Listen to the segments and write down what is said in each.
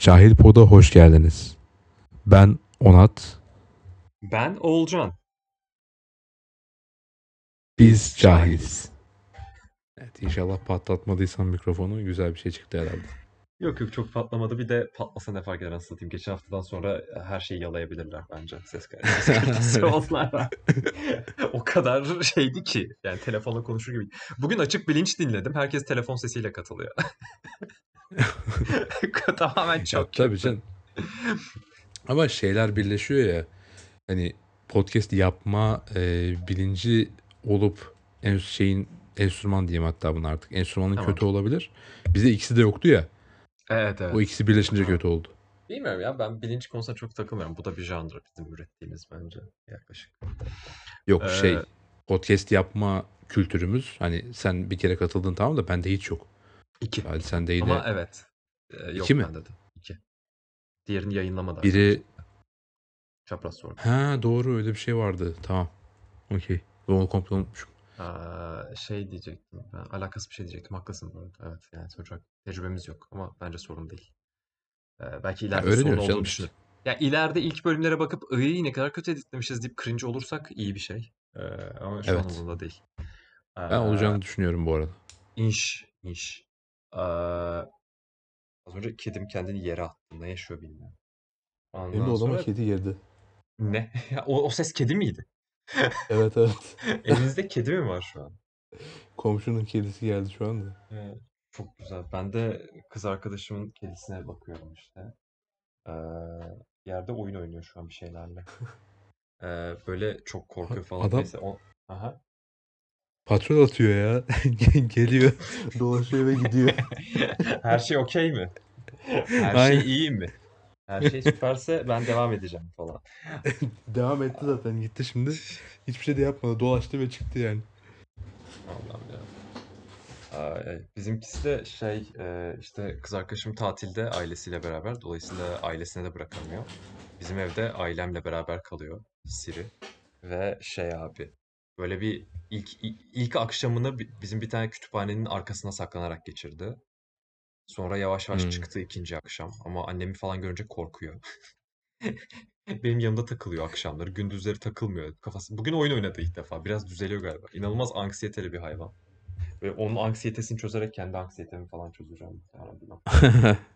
Cahil Pod'a hoş geldiniz. Ben Onat, Ben Oğulcan. biz cahiliz. Evet inşallah patlatmadıysam mikrofonu güzel bir şey çıktı herhalde. Yok yok çok patlamadı. Bir de patlasa ne fark eder anasını satayım. Geçen haftadan sonra her şeyi yalayabilirler bence. Ses kalitesi onlar. O kadar şeydi ki. Yani telefonla konuşur gibi. Bugün açık bilinç dinledim. Herkes telefon sesiyle katılıyor. Tamamen Ya çok tabii kötü. canım. Ama şeyler birleşiyor ya. Hani podcast yapma e, bilinci olup en şeyin enstrüman diyeyim hatta bunu artık. Enstrümanın Tamam. kötü olabilir. Bize ikisi de yoktu ya. Evet evet. O ikisi birleşince kötü oldu. Bilmiyorum ya ben bilinç konusuna çok takılmıyorum. Bu da bir janr bizim ürettiğimiz bence yaklaşık. Yok Ee, şey podcast yapma kültürümüz hani sen bir kere katıldın tamam da bende hiç yok. İki. Hadi sen de yine Ama evet. Ee, yok İki mi? bende de. İki. Diğerini yayınlamadı. biri Çapraz sordu. ha doğru öyle bir şey vardı. Tamam. Okey. Ben onu komple unutmuşum. Aa, şey diyecektim. Ben alakasız bir şey diyecektim. Haklısın bu arada. Evet yani sonuç olarak tecrübemiz yok ama bence sorun değil. Ee, belki ileride sorun öğreniyoruz canım olduğunu işte. Ya ileride ilk bölümlere bakıp iyi ne kadar kötü editlemişiz deyip cringe olursak iyi bir şey. Ee, ama şu an Evet. umurumda değil. Ben Ee, olacağını düşünüyorum bu arada. inş, inş. Ee, az önce kedim kendini yere attı. Ne yaşıyor bilmiyorum. Ondan sonra kedi girdi. ne? O, o ses kedi miydi? Evet evet. Elinizde kedi mi var şu an? Komşunun kedisi geldi şu anda. Evet, çok güzel. Ben de kız arkadaşımın kedisine bakıyorum işte. Ee, yerde oyun oynuyor şu an bir şeylerle. Ee, böyle çok korkuyor falan. Adam- Neyse o... Aha. Patrol atıyor ya. Geliyor. Dolaşıyor ve gidiyor. Her şey okey mi? Her Aynen. şey iyi mi? Her şey süperse ben devam edeceğim falan. Devam etti zaten gitti şimdi. Hiçbir şey de yapmadı. Dolaştı ve çıktı yani. Allah'ım ya. Bizimkisi de şey e, işte kız arkadaşım tatilde ailesiyle beraber dolayısıyla ailesine de bırakamıyor. Bizim evde ailemle beraber kalıyor Siri ve şey abi böyle bir ilk ilk, ilk akşamını bi- bizim bir tane kütüphanenin arkasına saklanarak geçirdi. Sonra yavaş yavaş Hmm. çıktı ikinci akşam ama annemi falan görünce korkuyor. Benim yanımda takılıyor akşamları. Gündüzleri takılmıyor. Kafası. Bugün oyun oynadı ilk defa. Biraz düzeliyor galiba. İnanılmaz anksiyeteli bir hayvan. Ve onun anksiyetesini çözerek kendi anksiyetemi falan çözeceğim. muhtemelen.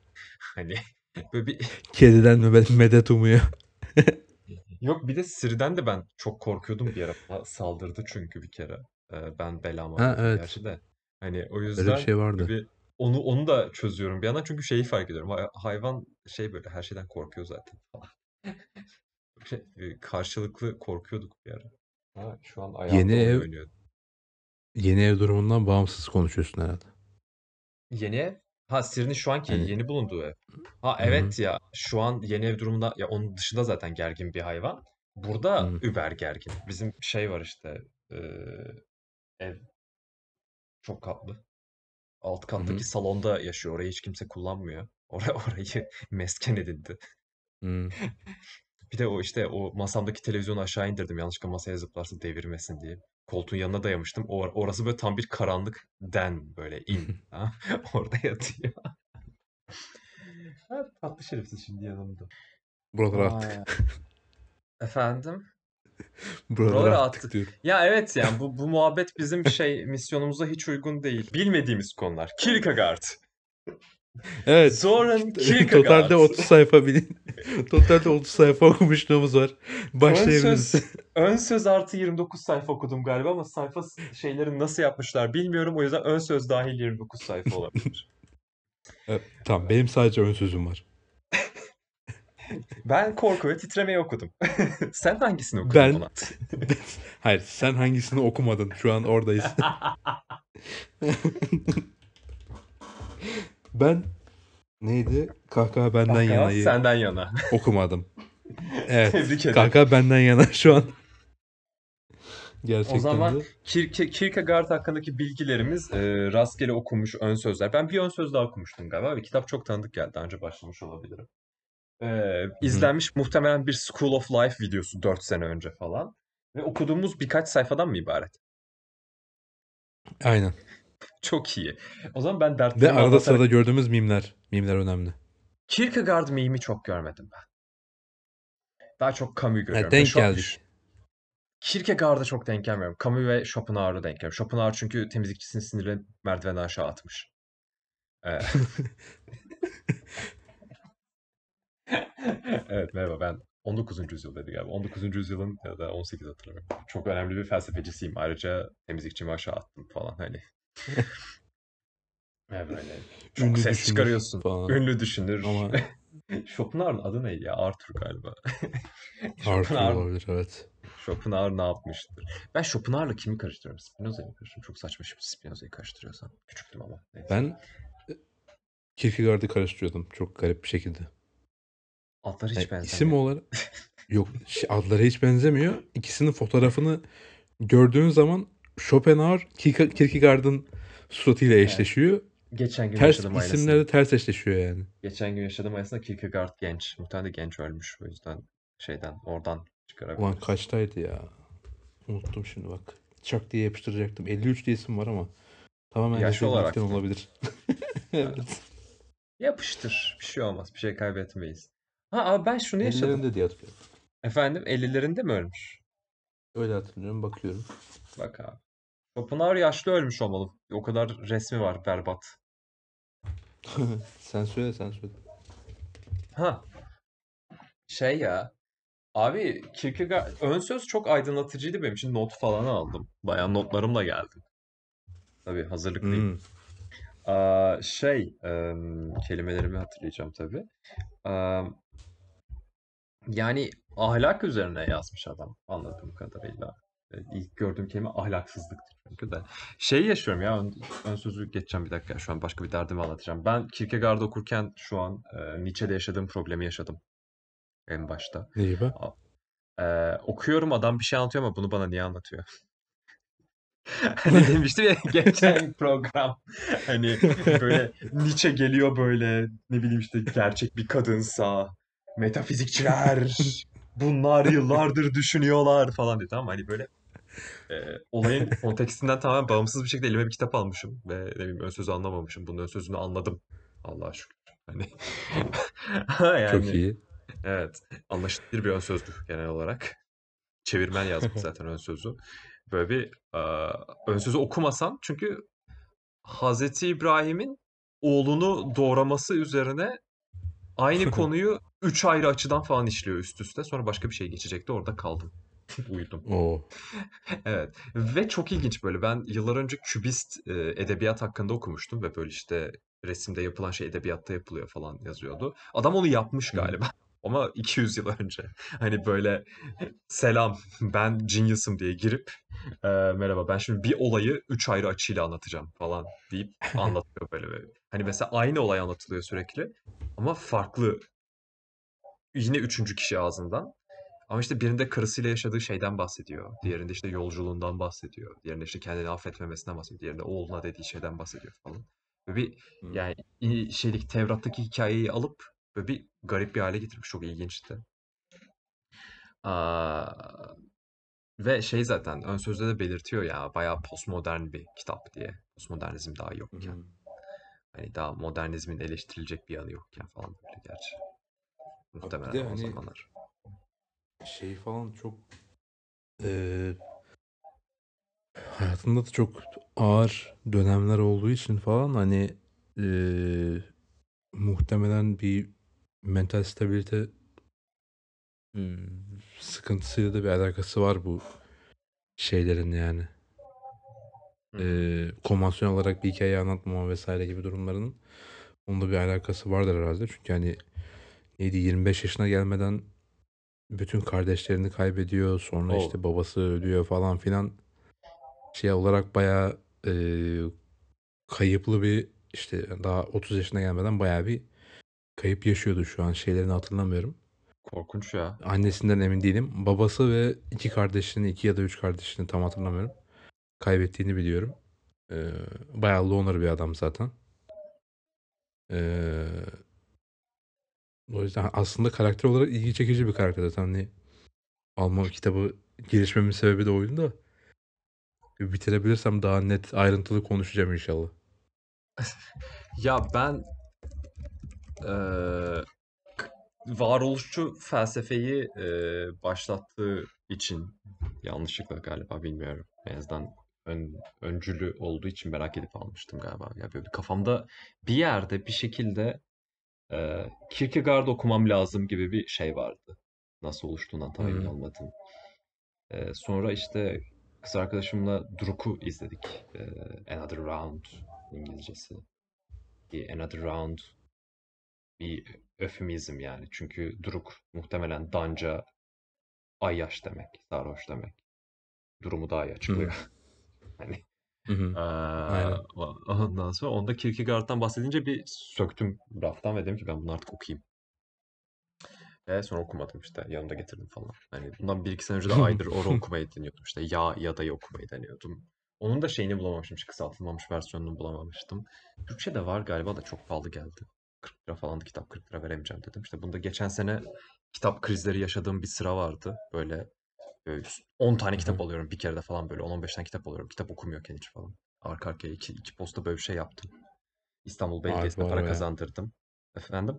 Hani böyle bir... Kediden medet, medet umuyor. Yok bir de Siri'den de ben çok korkuyordum bir ara. Saldırdı çünkü bir kere. Ee, ben belamı Ha, evet. gerçi de. Hani o Öyle yüzden bir şey vardı. bir onu onu da çözüyorum bir yandan çünkü şeyi fark ediyorum. Hay- Hayvan şey böyle her şeyden korkuyor zaten falan. Şey, e, karşılıklı korkuyorduk bir ara. Ha, şu an ayağımda Yeni oyun ev-. Yeni ev durumundan bağımsız konuşuyorsun herhalde. Yeni ev? Ha Siri'nin şu anki Hani- yeni bulunduğu ev. Ha Hı evet ya şu an yeni ev durumunda ya onun dışında zaten gergin bir hayvan. Burada Hı. über gergin. Bizim şey var işte e, ev çok katlı. Alt kattaki salonda yaşıyor. Orayı hiç kimse kullanmıyor. Orayı, orayı mesken edindi. Bir de o işte o masamdaki televizyonu aşağı indirdim. Yanlışlıkla masaya zıplarsa devirmesin diye. Koltuğun yanına dayamıştım. O, orası böyle tam bir karanlık den böyle in. ha? Orada yatıyor. Ha, tatlı şerefsiz şimdi yanımda. Buraları Aa. attık. Efendim? Attık attık. diyorum. Ya evet yani bu, bu muhabbet bizim şey misyonumuza hiç uygun değil. Bilmediğimiz konular. Kierkegaard. Evet. Kierkegaard. Totalde 30 sayfa bilin. Totalde 30 sayfa okumuşluğumuz var. Başlayabiliriz. Ön söz, ön söz artı 29 sayfa okudum galiba ama sayfa şeyleri nasıl yapmışlar bilmiyorum. O yüzden ön söz dahil 29 sayfa olabilir. Evet, tamam benim sadece ön sözüm var. Ben korku ve titremeyi okudum. Sen hangisini okudun Ben-? Hayır sen hangisini okumadın? Şu an oradayız. Ben neydi? Kahkaha benden Kahkaha yanayı Senden yana. okumadım. Evet. Tebrik ederim. Kahkaha benden yana şu an. Gerçekten O zaman de. Kierke- Kierkegaard hakkındaki bilgilerimiz e, rastgele okunmuş ön sözler. Ben bir ön söz daha okumuştum galiba ve kitap çok tanıdık geldi. Daha önce başlamış olabilirim. E, izlenmiş muhtemelen bir School of Life videosu 4 sene önce falan. Ve okuduğumuz birkaç sayfadan mı ibaret? Aynen. Çok iyi. O zaman ben Ve dertlerimi arada anlatarak- sırada gördüğümüz mimler. Mimler önemli. Kierkegaard mimi çok görmedim ben. Daha çok Camus görüyorum. Ha, denk Ve Scho- geldik. Kierkegaard'a çok denk gelmiyorum. Camus ve Schopenhauer'a denk geliyorum. Schopenhauer çünkü temizlikçisinin sinirini merdivenden aşağı atmış. Ee, evet merhaba ben 19. yüzyıldaydı galiba. 19. yüzyılın ya da 18 hatırlamıyorum. Çok önemli bir felsefecisiyim. Ayrıca temizlikçimi aşağı attım falan hani. Evet böyle. Çok Ünlü ses düşünür çıkarıyorsun. falan. Ünlü düşünür. Ama Schopenhauer'ın adı neydi ya? Arthur galiba. Arthur Schopenhauer, olabilir evet. Schopenhauer ne yapmıştır? Ben Schopenhauer'la kimi karıştırıyorum? Spinoza'yı mı karıştırıyorum? Çok saçma şimdi Spinoza'yı karıştırıyorsam. Küçüktüm ama. Neyse. Ben e, Kierkegaard'ı karıştırıyordum çok garip bir şekilde. Adları hiç Yani benzemiyor. isim olarak yok şey, adları hiç benzemiyor. İkisinin fotoğrafını gördüğün zaman Schopenhauer Kierke- Kierkegaard'ın suratıyla Evet. eşleşiyor. Geçen gün Ters yaşadığım isimleri aynısını. de ters eşleşiyor yani. Geçen gün yaşadığım aynısını Kierkegaard genç. Muhtemelen de genç ölmüş. O yüzden şeyden oradan Ulan çıkarabiliriz. kaçtaydı ya? Unuttum şimdi bak. Çak diye yapıştıracaktım. 53 diye isim var ama tamamen Yaş olarak olabilir. evet. Yapıştır. Bir şey olmaz. Bir şey kaybetmeyiz. Ha abi ben şunu yaşadım. Ellerinde diye hatırlıyorum. Efendim 50'lerinde mi ölmüş? Öyle hatırlıyorum bakıyorum. Bak abi. Schopenhauer yaşlı ölmüş olmalı. O kadar resmi var berbat. sen söyle sen söyle. Ha şey ya. Abi Kierkegaard ön söz çok aydınlatıcıydı benim için. Not falan aldım. Bayağı notlarımla geldim. Tabii hazırlıklıyım. Hmm. Aa, şey em, kelimelerimi hatırlayacağım tabii. Am, yani ahlak üzerine yazmış adam anladığım kadarıyla. E, İlk gördüğüm kelime ahlaksızlıktır çünkü de. Şey yaşıyorum ya ön, ön sözü geçeceğim bir dakika. Şu an başka bir derdimi anlatacağım. Ben Kierkegaard okurken şu an e, Nietzsche'de yaşadığım problemi yaşadım en başta. Ne gibi? E, okuyorum adam bir şey anlatıyor ama bunu bana niye anlatıyor? Hani demiştim ya geçen program hani böyle Nietzsche geliyor böyle ne bileyim işte gerçek bir kadınsa metafizikçiler bunlar yıllardır düşünüyorlar falan dedi ama hani böyle e, olayın kontekstinden tamamen bağımsız bir şekilde elime bir kitap almışım ve ne bileyim ön sözü anlamamışım. Bunun ön sözünü anladım. Allah'a şükür. Hani Çok yani iyi. evet anlaşılır bir ön sözdü genel olarak. Çevirmen yazmış zaten ön sözü. Böyle bir e, ön sözü okumasam çünkü Hazreti İbrahim'in oğlunu doğraması üzerine aynı konuyu üç ayrı açıdan falan işliyor üst üste. Sonra başka bir şey geçecekti. Orada kaldım. Uyudum. Oo. Evet. Ve çok ilginç böyle. Ben yıllar önce kübist e, edebiyat hakkında okumuştum ve böyle işte resimde yapılan şey edebiyatta yapılıyor falan yazıyordu. Adam onu yapmış galiba. Ama 200 yıl önce. Hani böyle selam ben genius'ım diye girip e, merhaba ben şimdi bir olayı üç ayrı açıyla anlatacağım falan deyip anlatıyor böyle. böyle. Hani mesela aynı olay anlatılıyor sürekli ama farklı yine üçüncü kişi ağzından. Ama işte birinde karısıyla yaşadığı şeyden bahsediyor. Diğerinde işte yolculuğundan bahsediyor. Diğerinde işte kendini affetmemesinden bahsediyor. Diğerinde oğluna dediği şeyden bahsediyor falan. Ve bir Hmm. yani şeylik Tevrat'taki hikayeyi alıp böyle bir garip bir hale getirmiş. Çok ilginçti. Aa, ve şey zaten ön sözde de belirtiyor ya bayağı postmodern bir kitap diye. Postmodernizm daha yokken. Hani daha modernizmin eleştirilecek bir yanı yokken falan böyle gerçi. Abi Muhtemelen de o hani zamanlar. Şey falan çok eee hayatında da çok ağır dönemler olduğu için falan hani eee, muhtemelen bir mental stabilite eee, sıkıntısıyla da bir alakası var bu şeylerin yani. Eee konvansiyonel olarak bir hikaye anlatmama vesaire gibi durumların onunla bir alakası vardır herhalde. Çünkü hani neydi 25 yaşına gelmeden bütün kardeşlerini kaybediyor. Sonra O işte babası ölüyor falan filan. Şey olarak bayağı eee, kayıplı bir işte daha 30 yaşına gelmeden bayağı bir kayıp yaşıyordu şu an. Şeylerini hatırlamıyorum. korkunç ya. Annesinden emin değilim. Babası ve iki kardeşini, iki ya da üç kardeşini tam hatırlamıyorum. Kaybettiğini biliyorum. Eee bayağı loner bir adam zaten. Eee o yüzden aslında karakter olarak ilgi çekici bir karakter zaten. Hani Alman kitabı gelişmemin sebebi de oydu da. Bitirebilirsem daha net ayrıntılı konuşacağım inşallah. Ya ben eee, varoluşçu felsefeyi e, başlattığı için yanlışlıkla galiba bilmiyorum. En azından ön, öncülü olduğu için merak edip almıştım galiba. Ya böyle kafamda bir yerde bir şekilde e, Kierkegaard okumam lazım gibi bir şey vardı. Nasıl oluştuğundan tam emin olmadım. E, sonra işte kız arkadaşımla Druk'u izledik. E, Another Round İngilizcesi. Bir Another Round bir öfemizm yani. Çünkü Druk muhtemelen Danca ayyaş demek, sarhoş demek. Durumu daha iyi açıklıyor. Hani Hı hı. eee, Aynen. ondan sonra onda Kierkegaard'dan bahsedince bir söktüm raftan ve dedim ki ben bunu artık okuyayım. Ve sonra okumadım işte. Yanımda getirdim falan. Hani bundan bir iki sene önce de Aydır Or'u okumayı deniyordum. İşte Ya ya da'yı okumayı deniyordum. Onun da şeyini bulamamıştım. hiç Kısaltılmamış versiyonunu bulamamıştım. Türkçe de var galiba da çok pahalı geldi. 40 lira falandı kitap 40 lira veremeyeceğim dedim. İşte bunda geçen sene kitap krizleri yaşadığım bir sıra vardı. Böyle, böyle 10 tane Hı kitap alıyorum bir kerede falan böyle 10-15 tane kitap alıyorum. Kitap okumuyorken hiç falan. Arka arkaya iki, iki posta böyle bir şey yaptım. İstanbul Belediyesi'ne para kazandırdım. Efendim?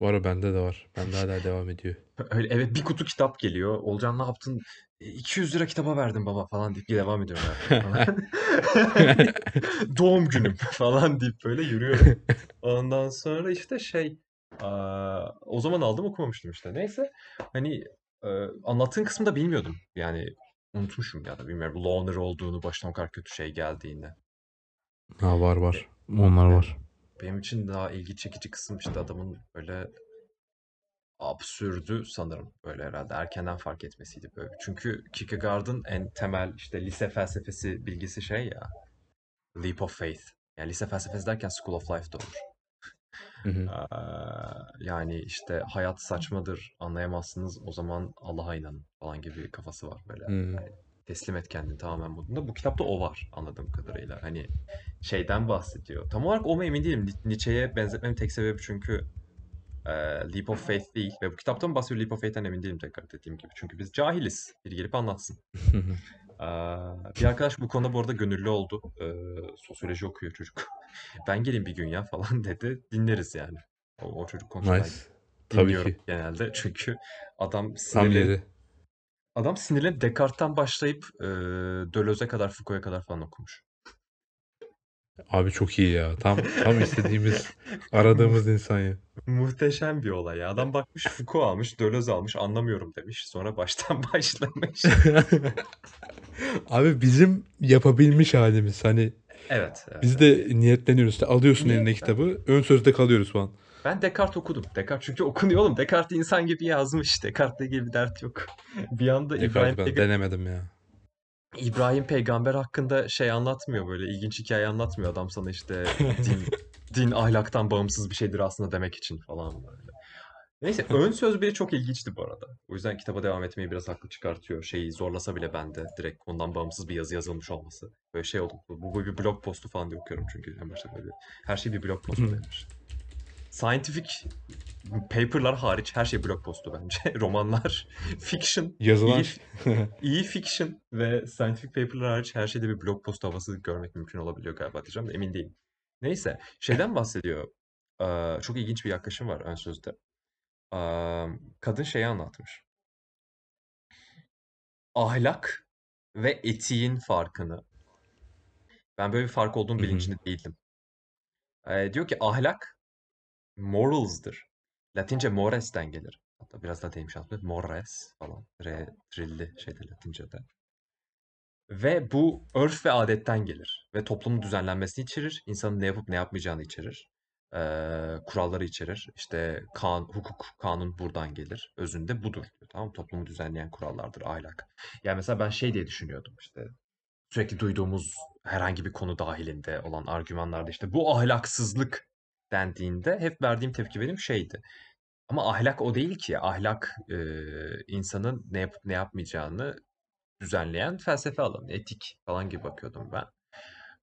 Var o bende de var. Bende hala devam ediyor. Öyle evet bir kutu kitap geliyor. Olcan ne yaptın? "E, 200 lira kitaba verdim baba falan deyip devam ediyorum. Doğum günüm falan deyip böyle yürüyorum. Ondan sonra işte şey o zaman aldım okumamıştım işte. Neyse hani e, anlattığın kısmını da bilmiyordum. Yani unutmuşum ya da bilmiyorum. Loner olduğunu başına o kadar kötü şey geldiğini. Ha var var. Onlar var. benim için daha ilgi çekici kısım işte adamın böyle absürdü sanırım böyle herhalde erkenden fark etmesiydi böyle. Çünkü Kierkegaard'ın en temel işte lise felsefesi bilgisi şey ya leap of faith. Yani lise felsefesi derken School of Life da olur. Hı hı. Aa, yani işte hayat saçmadır anlayamazsınız o zaman Allah'a inanın falan gibi bir kafası var böyle. Hı. Hani teslim et kendini tamamen modunda. Bu kitapta o var anladığım kadarıyla. Hani şeyden bahsediyor. Tam olarak o mu emin değilim. Ni- Nietzsche'ye benzetmemin tek sebebi çünkü e, Leap of Faith değil. Ve bu kitapta mı bahsediyor Leap of Faith'ten emin değilim tekrar dediğim gibi. Çünkü biz cahiliz. Biri gelip anlatsın. Bir arkadaş bu konuda bu arada gönüllü oldu. Sosyoloji okuyor çocuk. Ben geleyim bir gün ya falan dedi. Dinleriz yani. O, o çocuk konuşmayı Nice. Tabii dinliyorum ki. genelde. Çünkü adam yeri. adam sinirlenip Descartes'ten başlayıp e, Deleuze'e kadar Foucault'a kadar falan okumuş. Abi çok iyi ya. Tam tam istediğimiz, aradığımız insan ya. muhteşem bir olay ya. Adam bakmış Foucault almış, Deleuze almış, anlamıyorum demiş. Sonra baştan başlamış. Abi bizim yapabilmiş halimiz. Hani Evet, evet, biz de niyetleniyoruz. İşte alıyorsun eline Niyetten. kitabı. Ön sözde kalıyoruz falan. Ben Descartes okudum. Descartes çünkü okunuyor oğlum. Descartes insan gibi yazmış. Descartes'le ilgili bir dert yok. Bir anda İbrahim ben denemedim ya. İbrahim peygamber hakkında şey anlatmıyor böyle ilginç hikaye anlatmıyor adam sana işte din din ahlaktan bağımsız bir şeydir aslında demek için falan böyle. Neyse ön söz bile çok ilginçti bu arada. O yüzden kitaba devam etmeyi biraz haklı çıkartıyor. Şeyi zorlasa bile bende direkt konudan bağımsız bir yazı yazılmış olması. Böyle şey oldu. Bu, bu bir blog postu falan diye okuyorum çünkü en başta böyle. Her şey bir blog postu demiş. Scientific paper'lar hariç her şey blog postu bence. Romanlar, fiction, Yazılan iyi, iyi fiction ve scientific paper'lar hariç her şeyde bir blog postu havası görmek mümkün olabiliyor galiba diyeceğim de emin değilim. Neyse, şeyden bahsediyor. Ee, çok ilginç bir yaklaşım var ön sözde. Kadın şeyi anlatmış. Ahlak ve etiğin farkını. Ben böyle bir fark olduğunu bilincinde değildim. Ee, diyor ki ahlak morals'dır. Latince mores'ten gelir. Hatta biraz da deyim şanslı. Mores falan. Re, trilli şeyde Latince'de. Ve bu örf ve adetten gelir. Ve toplumun düzenlenmesini içerir. insanın ne yapıp ne yapmayacağını içerir. Ee, kuralları içerir. İşte kan, hukuk, kanun buradan gelir. Özünde budur. diyor, Tamam? Toplumu düzenleyen kurallardır, ahlak. Yani mesela ben şey diye düşünüyordum işte. Sürekli duyduğumuz herhangi bir konu dahilinde olan argümanlarda işte bu ahlaksızlık dendiğinde hep verdiğim tepki benim şeydi. Ama ahlak o değil ki. Ahlak e, insanın ne yapıp ne yapmayacağını düzenleyen felsefe alanı, etik falan gibi bakıyordum ben.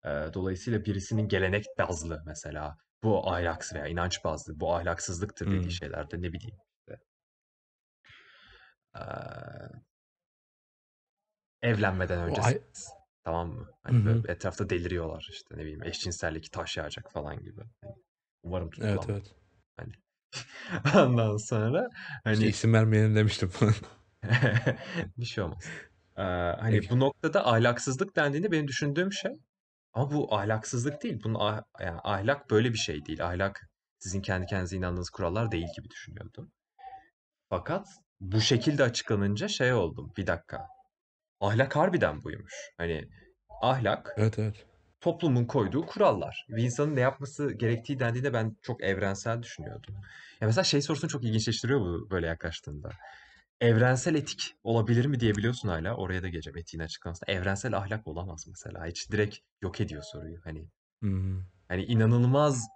Ee, dolayısıyla birisinin gelenek bazlı mesela bu ahlaksız veya inanç bazlı bu ahlaksızlıktır dediği Hmm. şeylerde ne bileyim işte. Ee, evlenmeden önce ay... tamam mı? Hani hı. böyle etrafta deliriyorlar işte ne bileyim eşcinsellik taş yağacak falan gibi. Hani umarım Evet tutuklanmam. evet. Hani Ondan sonra İşte hani isim vermeyelim demiştim falan. bir şey olmaz. Ee, hani Peki. bu noktada ahlaksızlık dendiğinde benim düşündüğüm şey ama bu ahlaksızlık değil. Bunun ah- yani ahlak böyle bir şey değil. Ahlak sizin kendi kendinize inandığınız kurallar değil gibi düşünüyordum. Fakat bu şekilde açıklanınca şey oldum. Bir dakika. Ahlak harbiden buymuş. Hani ahlak Evet evet. toplumun koyduğu kurallar. Bir insanın ne yapması gerektiği dendiğinde ben çok evrensel düşünüyordum. Ya mesela şey sorusunu çok ilginçleştiriyor bu böyle yaklaştığında. Evrensel etik olabilir mi diyebiliyorsun hala. Oraya da geleceğim etiğin açıklamasına. Evrensel ahlak olamaz mesela. Hiç direkt yok ediyor soruyu. Hani Hmm. hani inanılmaz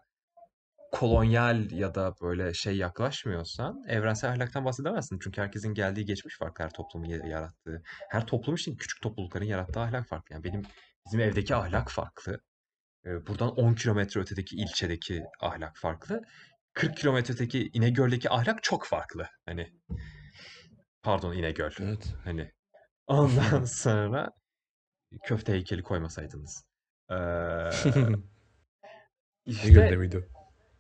kolonyal ya da böyle şey yaklaşmıyorsan evrensel ahlaktan bahsedemezsin. Çünkü herkesin geldiği geçmiş farklı her toplumun ya- yarattığı. Her toplum için küçük toplulukların yarattığı ahlak farklı. Yani benim bizim evdeki ahlak farklı. Ee, Buradan 10 kilometre ötedeki ilçedeki ahlak farklı. 40 kilometre öteki İnegöl'deki ahlak çok farklı. Hani pardon İnegöl. Evet. Hani ondan sonra köfte heykeli koymasaydınız. Ee, işte miydi?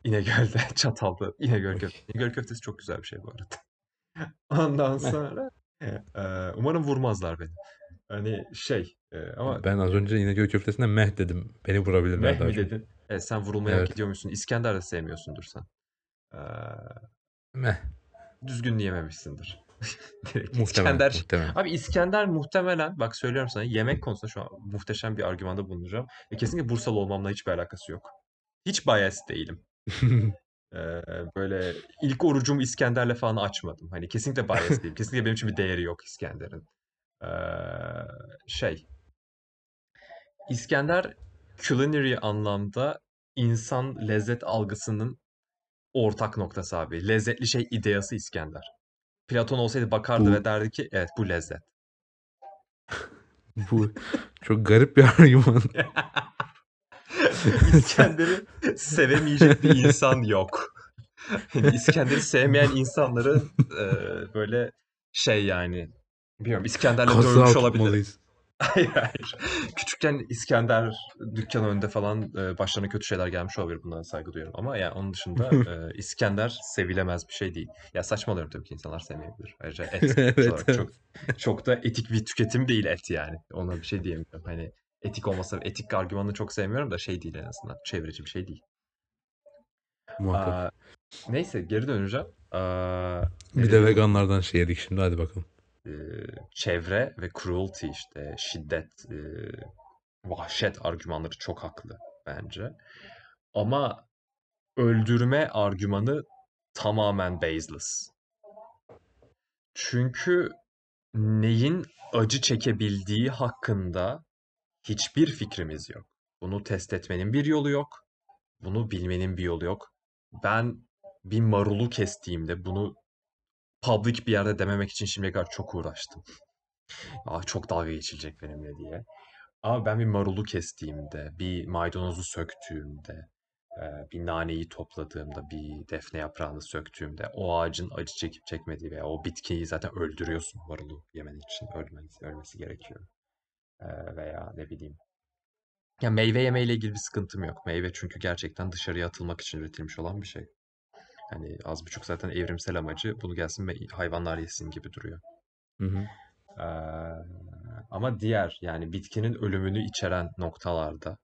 İnegöl'de Çatal'da İnegöl köfte. İnegöl köftesi çok güzel bir şey bu arada. Ondan sonra eee, umarım vurmazlar beni. Hani şey eee, ama Ben az önce İnegöl köftesine meh dedim. Beni vurabilirler meh mi dedin? Evet, sen vurulmayı hak Evet. ediyormuşsun. İskender de sevmiyorsundur sen. Eee, Meh. düzgün yememişsindir. Direkt Muhtemelen. İskender. Muhtemelen. Abi İskender muhtemelen bak söylüyorum sana yemek konusunda şu an muhteşem bir argümanda bulunacağım. Ve kesinlikle Bursalı olmamla hiçbir alakası yok. Hiç bias değilim. Eee, böyle ilk orucumu İskender'le falan açmadım. Hani kesinlikle bias değilim. Kesinlikle benim için bir değeri yok İskender'in. Eee, şey İskender culinary anlamda insan lezzet algısının ortak noktası abi. Lezzetli şey ideası İskender. Platon olsaydı bakardı ve Bu derdi ki evet bu lezzet. bu çok garip bir argüman. İskender'i sevemeyecek bir insan yok. Yani İskender'i sevmeyen insanların eee, böyle şey yani bilmiyorum İskender'le dövmüş olabilir. Hayır hayır. Küçükken İskender dükkan önünde falan e, başlarına kötü şeyler gelmiş olabilir. Bunlara saygı duyuyorum. Ama yani onun dışında e, İskender sevilemez bir şey değil. Ya saçmalıyorum tabii ki insanlar sevmeyebilir. Ayrıca et Evet olarak çok evet. çok da etik bir tüketim değil et yani. Ona bir şey diyemiyorum. Hani etik olmasa etik argümanını çok sevmiyorum da şey değil en azından. Çevreci bir şey değil. Muhakkak. Aa, neyse geri döneceğim. Aa, Bir de diyordum? veganlardan şey yedik şimdi hadi bakalım. Ee, çevre ve cruelty işte şiddet, e, vahşet argümanları çok haklı bence. Ama öldürme argümanı tamamen baseless. Çünkü neyin acı çekebildiği hakkında hiçbir fikrimiz yok. Bunu test etmenin bir yolu yok. Bunu bilmenin bir yolu yok. Ben bir marulu kestiğimde bunu public bir yerde dememek için şimdiye kadar çok uğraştım. Aa, çok dalga geçilecek benimle diye. Ama ben bir marulu kestiğimde, bir maydanozu söktüğümde, e, bir naneyi topladığımda, bir defne yaprağını söktüğümde o ağacın acı çekip çekmediği veya o bitkiyi zaten öldürüyorsun marulu yemen için ölmesi, ölmesi gerekiyor. E, veya ne bileyim. Ya meyve yemeyle ilgili bir sıkıntım yok. Meyve çünkü gerçekten dışarıya atılmak için üretilmiş olan bir şey. Hani az buçuk zaten evrimsel amacı bunu gelsin ve hayvanlar yesin gibi duruyor. Hı hı. Ee, ama diğer yani bitkinin ölümünü içeren noktalarda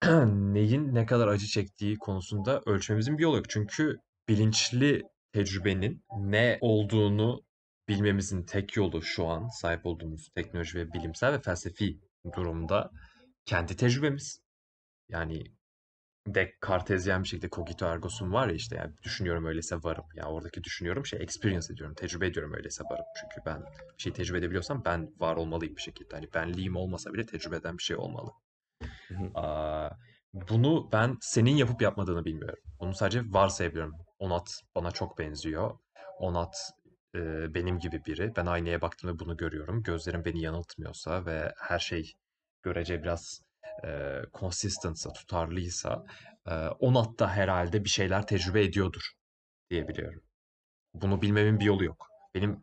neyin ne kadar acı çektiği konusunda ölçmemizin bir yolu yok. Çünkü bilinçli tecrübenin ne olduğunu bilmemizin tek yolu şu an sahip olduğumuz teknoloji ve bilimsel ve felsefi durumda kendi tecrübemiz. Yani de kartezyen bir şekilde cogito ergo sum var ya işte yani düşünüyorum öyleyse varım. Ya oradaki düşünüyorum şey experience ediyorum, tecrübe ediyorum öyleyse varım. Çünkü ben bir şey tecrübe edebiliyorsam ben var olmalıyım bir şekilde. Hani benliğim olmasa bile tecrübe eden bir şey olmalı. Aa, bunu ben senin yapıp yapmadığını bilmiyorum. Bunu sadece varsayabiliyorum. Onat bana çok benziyor. Onat e, benim gibi biri. Ben aynaya baktığımda bunu görüyorum. Gözlerim beni yanıltmıyorsa ve her şey görece biraz e, consistentsa, tutarlıysa e, Onat da herhalde bir şeyler tecrübe ediyordur diye biliyorum. Bunu bilmemin bir yolu yok. Benim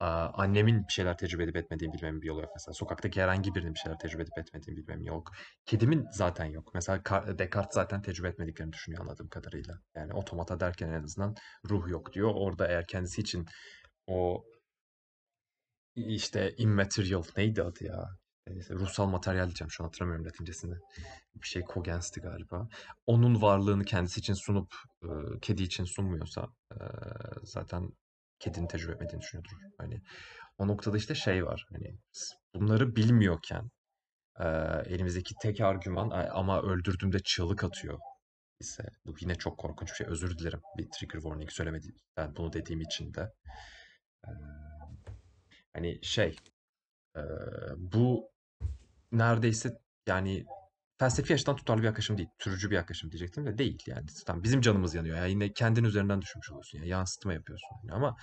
Aa, annemin bir şeyler tecrübe edip etmediğini bilmemin bir yolu yok mesela. Sokaktaki herhangi birinin bir şeyler tecrübe edip etmediğini bilmemin yok. Kedimin zaten yok. Mesela Descartes zaten tecrübe etmediklerini düşünüyor anladığım kadarıyla. Yani otomata derken en azından ruh yok diyor. Orada eğer kendisi için o işte immaterial neydi adı ya? Neyse, ruhsal materyal diyeceğim şu an hatırlamıyorum latincesini. Bir şey Cogens'ti galiba. Onun varlığını kendisi için sunup e, kedi için sunmuyorsa e, zaten kedinin tecrübe etmediğini düşünüyordur. Hani o noktada işte şey var. Hani bunları bilmiyorken e, elimizdeki tek argüman "Ay, ama öldürdüğümde çığlık atıyor ise bu yine çok korkunç bir şey. Özür dilerim bir trigger warning söylemediğim ben bunu dediğim için de. E, hani şey bu neredeyse yani felsefi açıdan tutarlı bir yaklaşım değil. Türücü bir yaklaşım diyecektim de değil yani. Tamam, bizim canımız yanıyor. Yani yine kendin üzerinden düşünmüş oluyorsun. Yani yansıtma yapıyorsun. Yani ama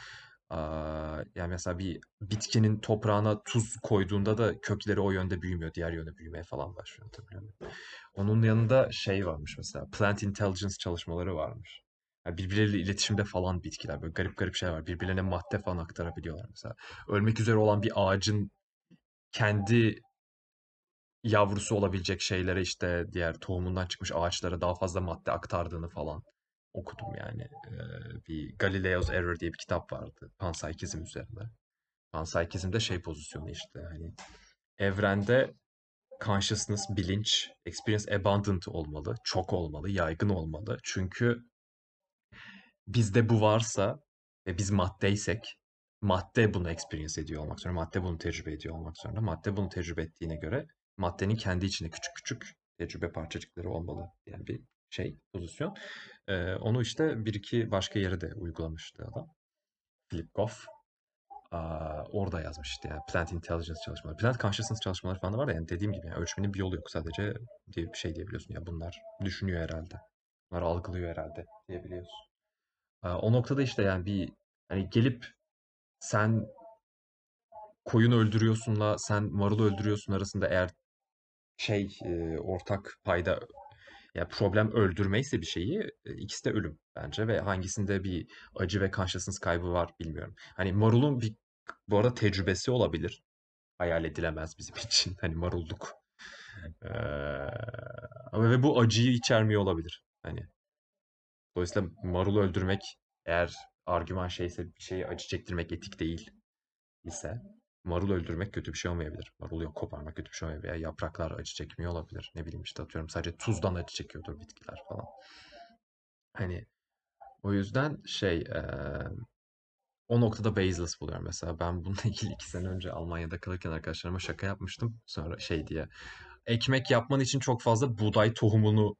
yani mesela bir bitkinin toprağına tuz koyduğunda da kökleri o yönde büyümüyor. Diğer yönde büyümeye falan başlıyor. Tabii. Onun yanında şey varmış mesela. Plant intelligence çalışmaları varmış. Yani birbirleriyle iletişimde falan bitkiler. Böyle garip garip şeyler var. Birbirlerine madde falan aktarabiliyorlar mesela. Ölmek üzere olan bir ağacın kendi yavrusu olabilecek şeylere işte diğer tohumundan çıkmış ağaçlara daha fazla madde aktardığını falan okudum yani. Ee, bir Galileo's Error diye bir kitap vardı panpsykizm üzerine. Panpsykizmde şey pozisyonu işte hani evrende consciousness, bilinç, experience abundant olmalı, çok olmalı, yaygın olmalı. Çünkü bizde bu varsa ve biz maddeysek madde bunu experience ediyor olmak zorunda. Madde bunu tecrübe ediyor olmak zorunda. Madde bunu tecrübe ettiğine göre maddenin kendi içinde küçük küçük tecrübe parçacıkları olmalı. Yani bir şey, pozisyon. Ee, onu işte bir iki başka yere de uygulamıştı adam. Philip Goff. Aa, orada yazmıştı yani Plant Intelligence çalışmaları. Plant Consciousness çalışmaları falan da var da yani dediğim gibi yani ölçmenin bir yolu yok. Sadece diye bir şey diyebiliyorsun ya bunlar düşünüyor herhalde. Bunlar algılıyor herhalde diyebiliyorsun. Aa, o noktada işte yani bir hani gelip sen koyun öldürüyorsunla sen marul öldürüyorsun arasında eğer şey e, ortak payda ya problem öldürmeyse bir şeyi e, ikisi de ölüm bence ve hangisinde bir acı ve consciousness kaybı var bilmiyorum. Hani marulun bir bu arada tecrübesi olabilir. Hayal edilemez bizim için. Hani marulluk. Ee, ve bu acıyı içermiyor olabilir. Hani dolayısıyla marulu öldürmek eğer argüman şeyse bir şeye acı çektirmek etik değil ise marul öldürmek kötü bir şey olmayabilir. Marul yok koparmak kötü bir şey olmayabilir. Veya yapraklar acı çekmiyor olabilir. Ne bileyim işte atıyorum sadece tuzdan acı çekiyordur bitkiler falan. Hani o yüzden şey eee, o noktada baseless buluyorum mesela. Ben bununla ilgili iki sene önce Almanya'da kalırken arkadaşlarıma şaka yapmıştım. Sonra şey diye. Ekmek yapman için çok fazla buğday tohumunu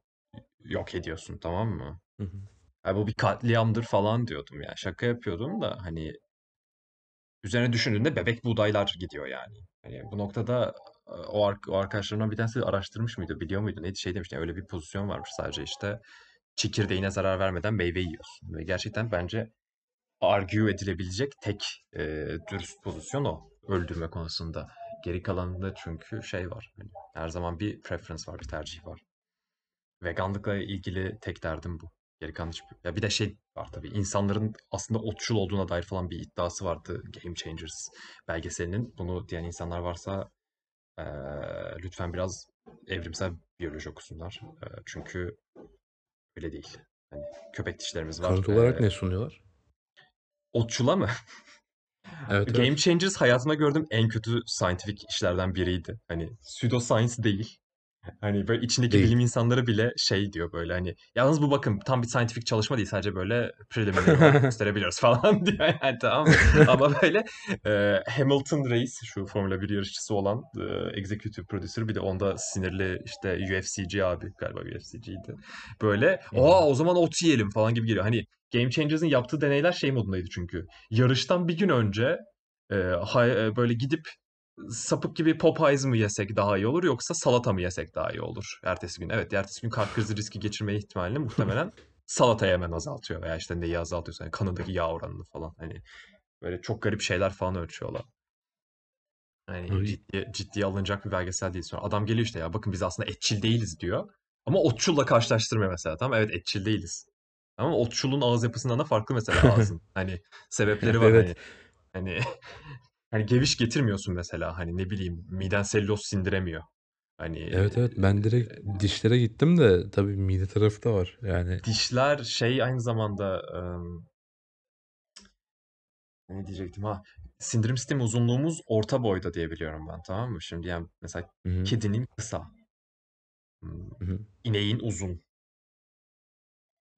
yok ediyorsun tamam mı? Hı hı. Ya bu bir katliamdır falan diyordum ya. Şaka yapıyordum da hani Üzerine düşündüğünde bebek buğdaylar gidiyor yani. Hani bu noktada e, o, ar- o arkadaşlarımdan bir tanesi araştırmış mıydı, biliyor muydu? Neydi şey demişti. Öyle bir pozisyon varmış sadece işte çekirdeğine zarar vermeden meyve yiyorsun. Ve gerçekten bence argue edilebilecek tek e, dürüst pozisyon o. Öldürme konusunda. Geri kalanında çünkü şey var. Hani her zaman bir preference var, bir tercih var. Veganlıkla ilgili tek derdim bu. Geri kalan hiçbir... Ya bir de şey var tabii. insanların aslında otçul olduğuna dair falan bir iddiası vardı Game Changers belgeselinin. Bunu diyen insanlar varsa eee, lütfen biraz evrimsel biyoloji okusunlar. Eee, çünkü öyle değil. Hani köpek dişlerimiz var. Kanıt olarak Eee ne sunuyorlar? otçula mı? Evet Game evet. Changers hayatımda gördüğüm en kötü scientific işlerden biriydi. Hani pseudoscience değil. Hani böyle içindeki bilim Değil. insanları bile şey diyor böyle hani yalnız bu bakın tam bir scientific çalışma değil sadece böyle preliminary gösterebiliyoruz falan diyor yani tamam? Ama böyle e, Hamilton Reis şu Formula 1 yarışçısı olan e, executive producer bir de onda sinirli işte UFC'ci abi galiba UFC'ciydi. Böyle aa o zaman ot yiyelim falan gibi geliyor. Hani Game Changers'ın yaptığı deneyler şey modundaydı çünkü. Yarıştan bir gün önce e, hay- e, böyle gidip sapık gibi Popeyes mı yesek daha iyi olur yoksa salata mı yesek daha iyi olur ertesi gün? Evet, ertesi gün kalp krizi riski geçirme ihtimalini muhtemelen salatayı hemen azaltıyor veya işte neyi azaltıyorsa yani kanındaki yağ oranını falan hani böyle çok garip şeyler falan ölçüyorlar. Hani Abi, ciddi, ciddiye alınacak bir belgesel değil sonra. Adam geliyor işte ya bakın biz aslında etçil değiliz diyor. Ama otçulla karşılaştırmıyor mesela tamam evet etçil değiliz. Ama otçulun ağız yapısından da farklı mesela ağzın. Hani sebepleri var evet. hani Hani hani geviş getirmiyorsun mesela. Hani ne bileyim miden selüloz sindiremiyor. Hani Evet evet ben direkt dişlere gittim de tabii mide tarafı da var. Yani dişler şey aynı zamanda ım, ne diyecektim ha sindirim sistemi uzunluğumuz orta boyda diye biliyorum ben tamam mı? Şimdi yani mesela hı hı, kedinin kısa, ım, hı hı. ineğin uzun,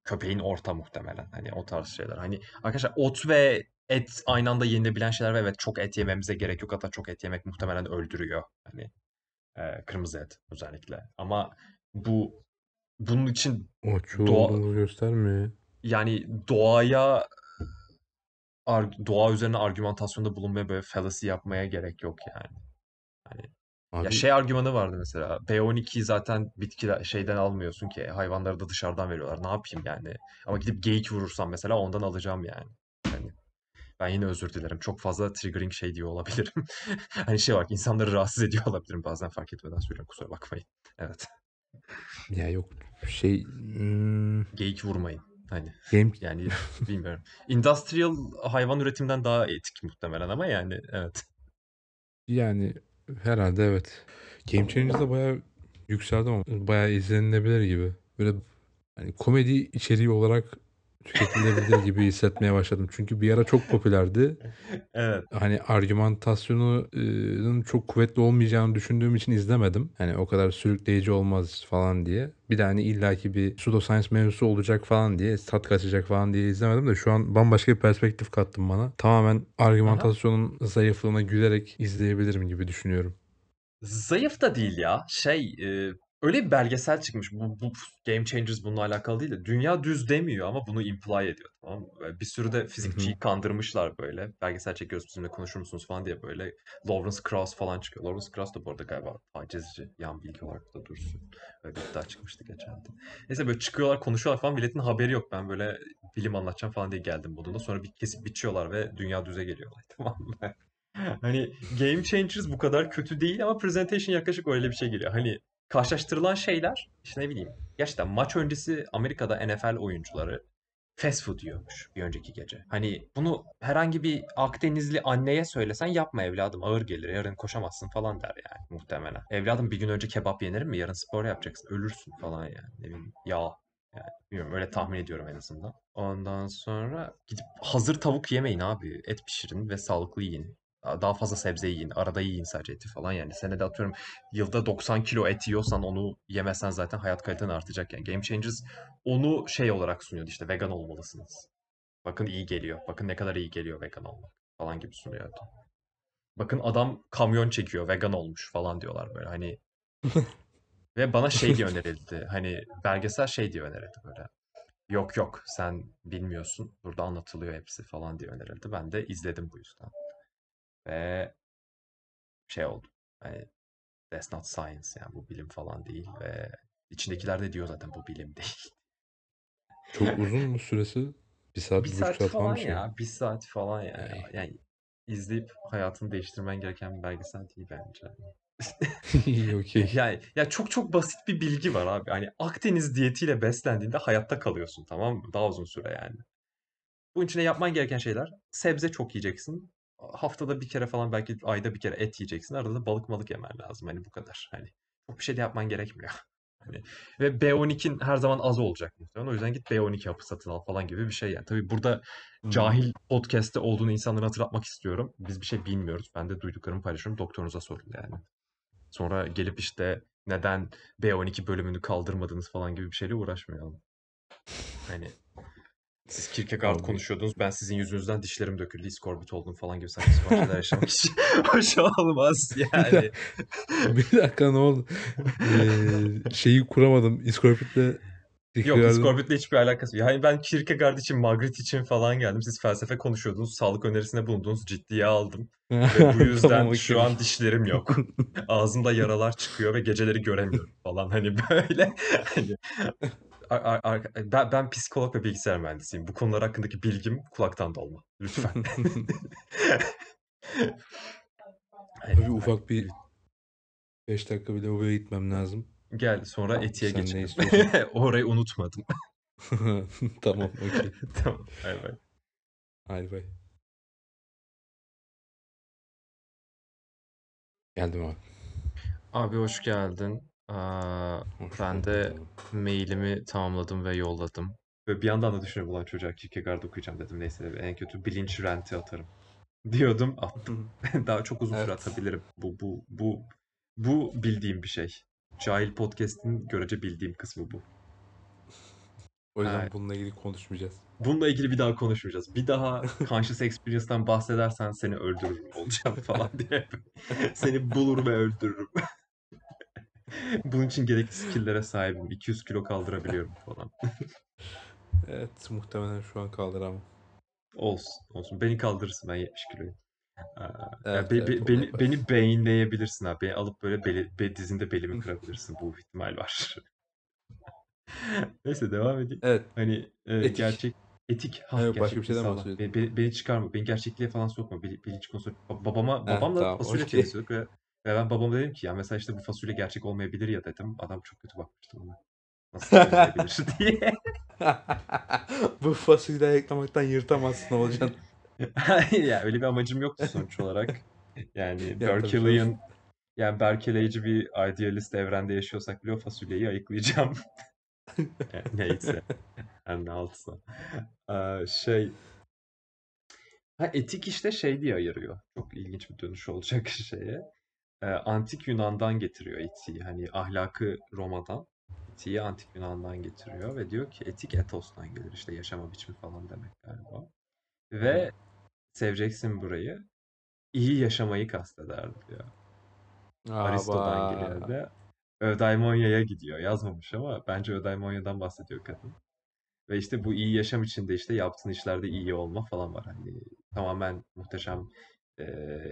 köpeğin orta muhtemelen. Hani o tarz şeyler. Hani arkadaşlar ot ve et aynı anda yenilebilen şeyler ve evet çok et yememize gerek yok. Hatta çok et yemek muhtemelen öldürüyor. Hani e, kırmızı et özellikle. Ama bu bunun için O çoğu doğa olduğunu göstermiyor. yani doğaya doğa üzerine argümantasyonda bulunmaya böyle fallacy yapmaya gerek yok yani. Hani ya Abi şey argümanı vardı mesela. B12'yi zaten bitki şeyden almıyorsun ki. Hayvanları da dışarıdan veriyorlar. Ne yapayım yani? Ama gidip geyik vurursam mesela ondan alacağım yani. Hani ben yine özür dilerim. Çok fazla triggering şey diyor olabilirim. Hani şey var ki insanları rahatsız ediyor olabilirim bazen fark etmeden söylüyorum kusura bakmayın. Evet. ya yok şey hmm, Geyik vurmayın. Hani game yani bilmiyorum. Industrial hayvan üretimden daha etik muhtemelen ama yani evet. yani herhalde evet. Game Changers'da bayağı yükseldi ama bayağı izlenilebilir gibi. Böyle hani komedi içeriği olarak tüketilebilir gibi hissetmeye başladım. Çünkü bir ara çok popülerdi. Evet. Hani argümantasyonunun çok kuvvetli olmayacağını düşündüğüm için izlemedim. Hani o kadar sürükleyici olmaz falan diye. Bir de hani illaki bir pseudoscience mevzusu olacak falan diye, tat kaçacak falan diye izlemedim de şu an bambaşka bir perspektif kattım bana. Tamamen Aha. argümantasyonun zayıflığına gülerek izleyebilirim gibi düşünüyorum. Zayıf da değil ya. Şey, e, öyle bir belgesel çıkmış. Bu, bu Game Changers bununla alakalı değil de. Dünya düz demiyor ama bunu imply ediyor. Tamam mı? Böyle Bir sürü de fizikçiyi kandırmışlar böyle. Belgesel çekiyoruz bizimle konuşur musunuz falan diye böyle. Lawrence Krauss falan çıkıyor. Lawrence Krauss da bu arada galiba tacizci. Yan bilgi olarak da dursun. Öyle bir iddia çıkmıştı geçen de. Neyse böyle çıkıyorlar konuşuyorlar falan. Milletin haberi yok. Ben böyle bilim anlatacağım falan diye geldim modunda. Sonra bir kesip biçiyorlar ve dünya düze geliyorlar. Tamam mı? Hani Game Changers bu kadar kötü değil ama Presentation yaklaşık öyle bir şey geliyor. Hani karşılaştırılan şeyler işte ne bileyim gerçekten maç öncesi Amerika'da NFL oyuncuları fast food yiyormuş bir önceki gece. Hani bunu herhangi bir Akdenizli anneye söylesen yapma evladım ağır gelir yarın koşamazsın falan der yani muhtemelen. Evladım bir gün önce kebap yenir mi yarın spor yapacaksın ölürsün falan yani ne bileyim yağ yani bilmiyorum öyle tahmin ediyorum en azından. Ondan sonra gidip hazır tavuk yemeyin abi. Et pişirin ve sağlıklı yiyin. Daha fazla sebze yiyin. Arada yiyin sadece eti falan yani. Senede atıyorum yılda 90 kilo et yiyorsan onu yemezsen zaten hayat kaliten artacak. Yani Game Changers onu şey olarak sunuyordu işte vegan olmalısınız. Bakın iyi geliyor. Bakın ne kadar iyi geliyor vegan olmak falan gibi sunuyordu. Bakın adam kamyon çekiyor vegan olmuş falan diyorlar böyle hani. Ve bana şey diye önerildi. Hani belgesel şey diye önerildi böyle. Yok yok sen bilmiyorsun. Burada anlatılıyor hepsi falan diye önerildi. Ben de izledim bu yüzden. Ve şey oldu. Hani that's not science yani bu bilim falan değil ve içindekiler de diyor zaten bu bilim değil. Çok uzun mu süresi? Bir saat, Bir saat saat falan şey ya. Bir saat falan yani. Ay. Yani izleyip hayatını değiştirmen gereken bir belgesel değil bence. İyi okey. Yani ya çok çok basit bir bilgi var abi. Hani Akdeniz diyetiyle beslendiğinde hayatta kalıyorsun tamam mı? Daha uzun süre yani. Bunun için de yapman gereken şeyler sebze çok yiyeceksin. Haftada bir kere falan belki ayda bir kere et yiyeceksin. Arada da balık malık yemen lazım. Hani bu kadar. Hani çok bir şey de yapman gerekmiyor. Hani ve B12'in her zaman az olacak muhtemelen. O yüzden git B12 hapı satın al falan gibi bir şey yani. Tabii burada Hmm. cahil podcast'te olduğunu insanlara hatırlatmak istiyorum. Biz bir şey bilmiyoruz. Ben de duyduklarımı paylaşıyorum. Doktorunuza sorun yani. Sonra gelip işte neden B12 bölümünü kaldırmadınız falan gibi bir şeyle uğraşmayalım. Hani siz Kierkegaard konuşuyordunuz. Ben sizin yüzünüzden dişlerim döküldü, iskorbut oldum falan gibi saçma sapan şeyler yaşamak için hoş olmaz yani. bir dakika ne oldu? Ee, şeyi kuramadım. Iskorpit'le Yok, iskorbütle hiçbir alakası yok. Yani ben Kierkegaard için, Magritte için falan geldim. Siz felsefe konuşuyordunuz, sağlık önerisinde bulundunuz, ciddiye aldım. Ve bu tamam yüzden şu okey. an dişlerim yok. Ağzımda yaralar çıkıyor ve geceleri göremiyorum falan. Hani böyle hani ar, ar, ben, ben psikolog ve bilgisayar mühendisiyim. Bu konular hakkındaki bilgim kulaktan dolma. Lütfen. Tabii ufak bir 5 dakika bir lavaboya gitmem lazım. Gel sonra etiye Sen geçelim. Orayı unutmadım. tamam okey. tamam bay bay. Hadi bay. Geldim abi. Abi hoş geldin. Aa, ben de mailimi tamamladım ve yolladım. Ve bir yandan da düşünüyorum ulan çocuğa Kierkegaard okuyacağım dedim. Neyse en kötü bilinç renti atarım. Diyordum attım. Daha çok uzun süre Evet. atabilirim. Bu bu bu bu bildiğim bir şey. Cahil Podcast'in görece bildiğim kısmı bu. O yüzden Ha, bununla ilgili konuşmayacağız. bununla ilgili bir daha konuşmayacağız. Bir daha Conscious Experience'dan bahsedersen seni öldürürüm olacağım falan diye. Seni bulur ve öldürürüm. Bunun için gerekli skill'lere sahibim. 200 kilo kaldırabiliyorum falan. Evet muhtemelen şu an kaldıramam. Olsun, olsun. Beni kaldırırsın ben 70 kiloyum. Aa, ya Evet be- evet be- onu beni yaparız. beni beyinleyebilirsin abi. Beni alıp böyle beli, be, dizinde belimi kırabilirsin. Bu ihtimal var. Neyse devam edeyim. Evet Hani e, etik. gerçek etik ha Evet başka bir şeyden sağla. bahsediyordum. Beni, beni, çıkarma. Beni gerçekliğe falan sokma. Bil- bilinç konusu. Ba- Babama babamla tamam fasulye temizliyorduk ve, ve ben babama dedim ki ya mesela işte bu fasulye gerçek olmayabilir ya dedim. Adam çok kötü bakmıştı bana. Nasıl olmayabilir diye. Bu fasulyeyi ayıklamaktan yırtamazsın olacaksın. Ya öyle bir amacım yoktu sonuç olarak. Yani. Berkeley'in yani Berkeleyci bir idealist evrende yaşıyorsak bile o fasulyeyi ayıklayacağım. Yani neyse. Her ne altsa. Aa, şey ha, etik işte şey diye ayırıyor. Çok ilginç bir dönüş olacak şeye. Ee, antik Yunan'dan getiriyor etiği. Hani ahlakı Roma'dan, etiği antik Yunan'dan getiriyor ve diyor ki etik etos'tan gelir. İşte yaşama biçimi falan demek galiba. Ve seveceksin burayı. iyi yaşamayı kastederdi diyor. Aristo'dan geliyor da. Ödaimonya'ya gidiyor. Yazmamış ama bence Ödaimonya'dan bahsediyor kadın. Ve işte bu iyi yaşam içinde işte yaptığın işlerde iyi olma falan var. Hani tamamen muhteşem e,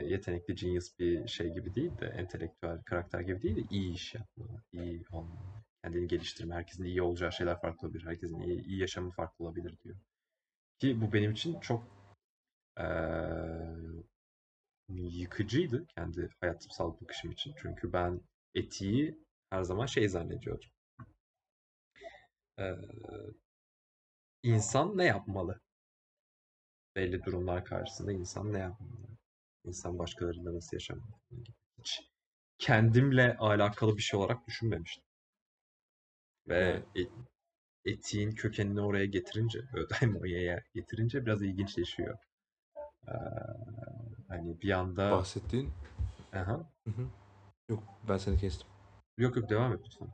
yetenekli genius bir şey gibi değil de entelektüel karakter gibi değil de iyi iş yapma, iyi olma, kendini geliştirme. Herkesin iyi olacağı şeyler farklı olabilir. Herkesin iyi, iyi yaşamı farklı olabilir diyor. Ki bu benim için çok e, yıkıcıydı kendi hayatımsal bakışım için. Çünkü ben etiği her zaman şey zannediyordum. E, insan ne yapmalı? belli durumlar karşısında insan ne yapmalı? İnsan başkalarıyla nasıl yaşamalı? Hiç kendimle alakalı bir şey olarak düşünmemiştim. Ve Yani e- etiğin kökenini oraya getirince, Ödaimonya'ya getirince biraz ilginçleşiyor. Ee, hani bir anda bahsettiğin Aha. Hı hı. Yok ben seni kestim. Yok yok devam et lütfen.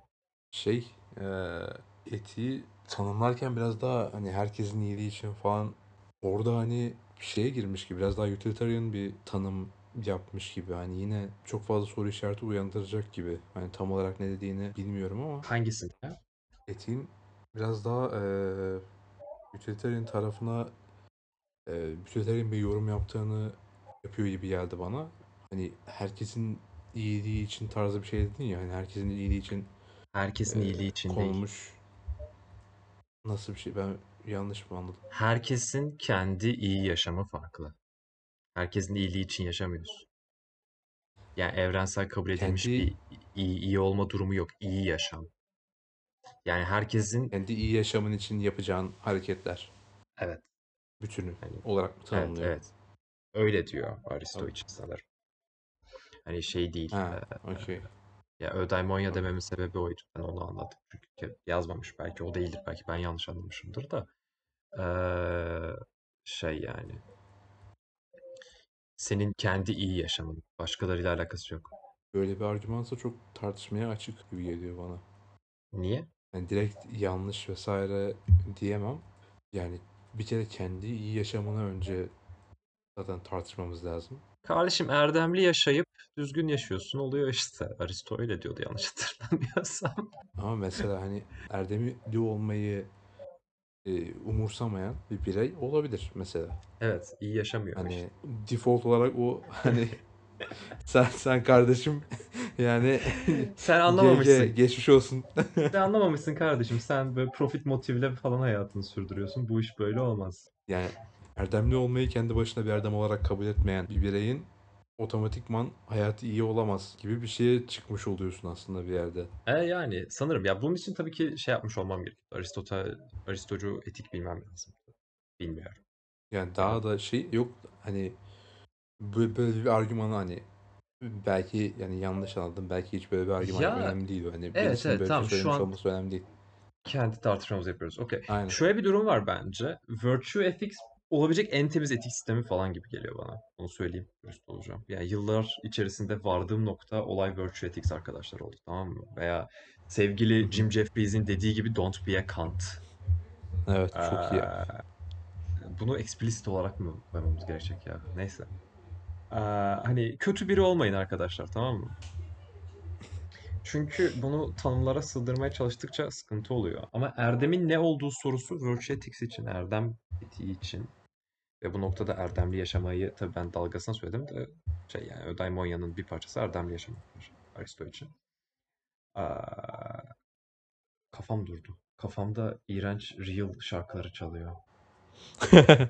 Şey eee etiği tanımlarken biraz daha hani herkesin iyiliği için falan orada hani şeye girmiş gibi biraz daha utilitarian bir tanım yapmış gibi hani yine çok fazla soru işareti uyandıracak gibi hani tam olarak ne dediğini bilmiyorum ama Hangisinde? etiğin biraz daha eee utilitarian tarafına eee utilitarian bir yorum yaptığını yapıyor gibi geldi bana. Hani herkesin iyiliği için tarzı bir şey dedin ya hani herkesin iyiliği için Herkesin eee, iyiliği için değil. konulmuş nasıl bir şey ben yanlış mı anladım? Herkesin kendi iyi yaşamı farklı. Herkesin iyiliği için yaşamıyoruz. Yani evrensel kabul edilmiş Kendi bir iyi, iyi olma durumu yok. İyi yaşam. Yani herkesin kendi iyi yaşamın için yapacağın hareketler evet bütünü hani olarak mı evet tanımlıyor? evet öyle diyor Aristo Tamam. için sanırım. Hani şey değil. Ha, e, okey. Ya Ödaimonya dememin sebebi oydu. Ben onu anladım. Çünkü yazmamış. Belki o değildir. Belki ben yanlış anlamışımdır da. Eee, şey yani. Senin kendi iyi yaşamın. Başkalarıyla alakası yok. Böyle bir argümansa çok tartışmaya açık gibi geliyor bana. Niye? Yani direkt yanlış vesaire diyemem. Yani bir kere kendi iyi yaşamını önce zaten tartışmamız lazım. Kardeşim erdemli yaşayıp düzgün yaşıyorsun oluyor işte. Aristo öyle diyordu yanlış hatırlamıyorsam. Ama mesela hani erdemli olmayı e, umursamayan bir birey olabilir mesela. Evet, iyi yaşamıyor işte. Hani default olarak o hani sen sen kardeşim yani Sen GG anlamamışsın. geçmiş olsun. Sen anlamamışsın kardeşim. Sen böyle profit motivle falan hayatını sürdürüyorsun. Bu iş böyle olmaz. Yani erdemli olmayı kendi başına bir erdem olarak kabul etmeyen bir bireyin otomatikman hayatı iyi olamaz gibi bir şeye çıkmış oluyorsun aslında bir yerde. E yani sanırım ya bunun için tabii ki şey yapmış olmam gerekiyor. Aristotel, Aristocu etik bilmem lazım. Bilmiyorum. Yani daha da şey yok hani böyle, böyle bir argümanı hani Belki yani yanlış anladım. Belki hiç böyle bir argüman Ya, önemli değil. Hani evet, evet, böyle tamam, şey şu an- olması önemli değil. Kendi tartışmamızı yapıyoruz. Okey. Aynen. Şöyle bir durum var bence. Virtue ethics olabilecek en temiz etik sistemi falan gibi geliyor bana. Onu söyleyeyim. Dürüst olacağım. Yani yıllar içerisinde vardığım nokta olay virtue ethics arkadaşlar oldu. Tamam mı? Veya sevgili Jim Jeffries'in dediği gibi don't be a cunt. Evet çok iyi. Ee, Bunu explicit olarak mı koymamız gerekecek ya? Neyse. Ee, hani kötü biri olmayın arkadaşlar tamam mı? Çünkü bunu tanımlara sığdırmaya çalıştıkça sıkıntı oluyor. Ama erdemin ne olduğu sorusu Virtue Ethics için, erdem etiği için ve bu noktada erdemli yaşamayı tabii ben dalgasına söyledim de şey yani Ödaimonya'nın bir parçası erdemli yaşamaktır Aristo için. Aa, kafam durdu. Kafamda iğrenç real şarkıları çalıyor.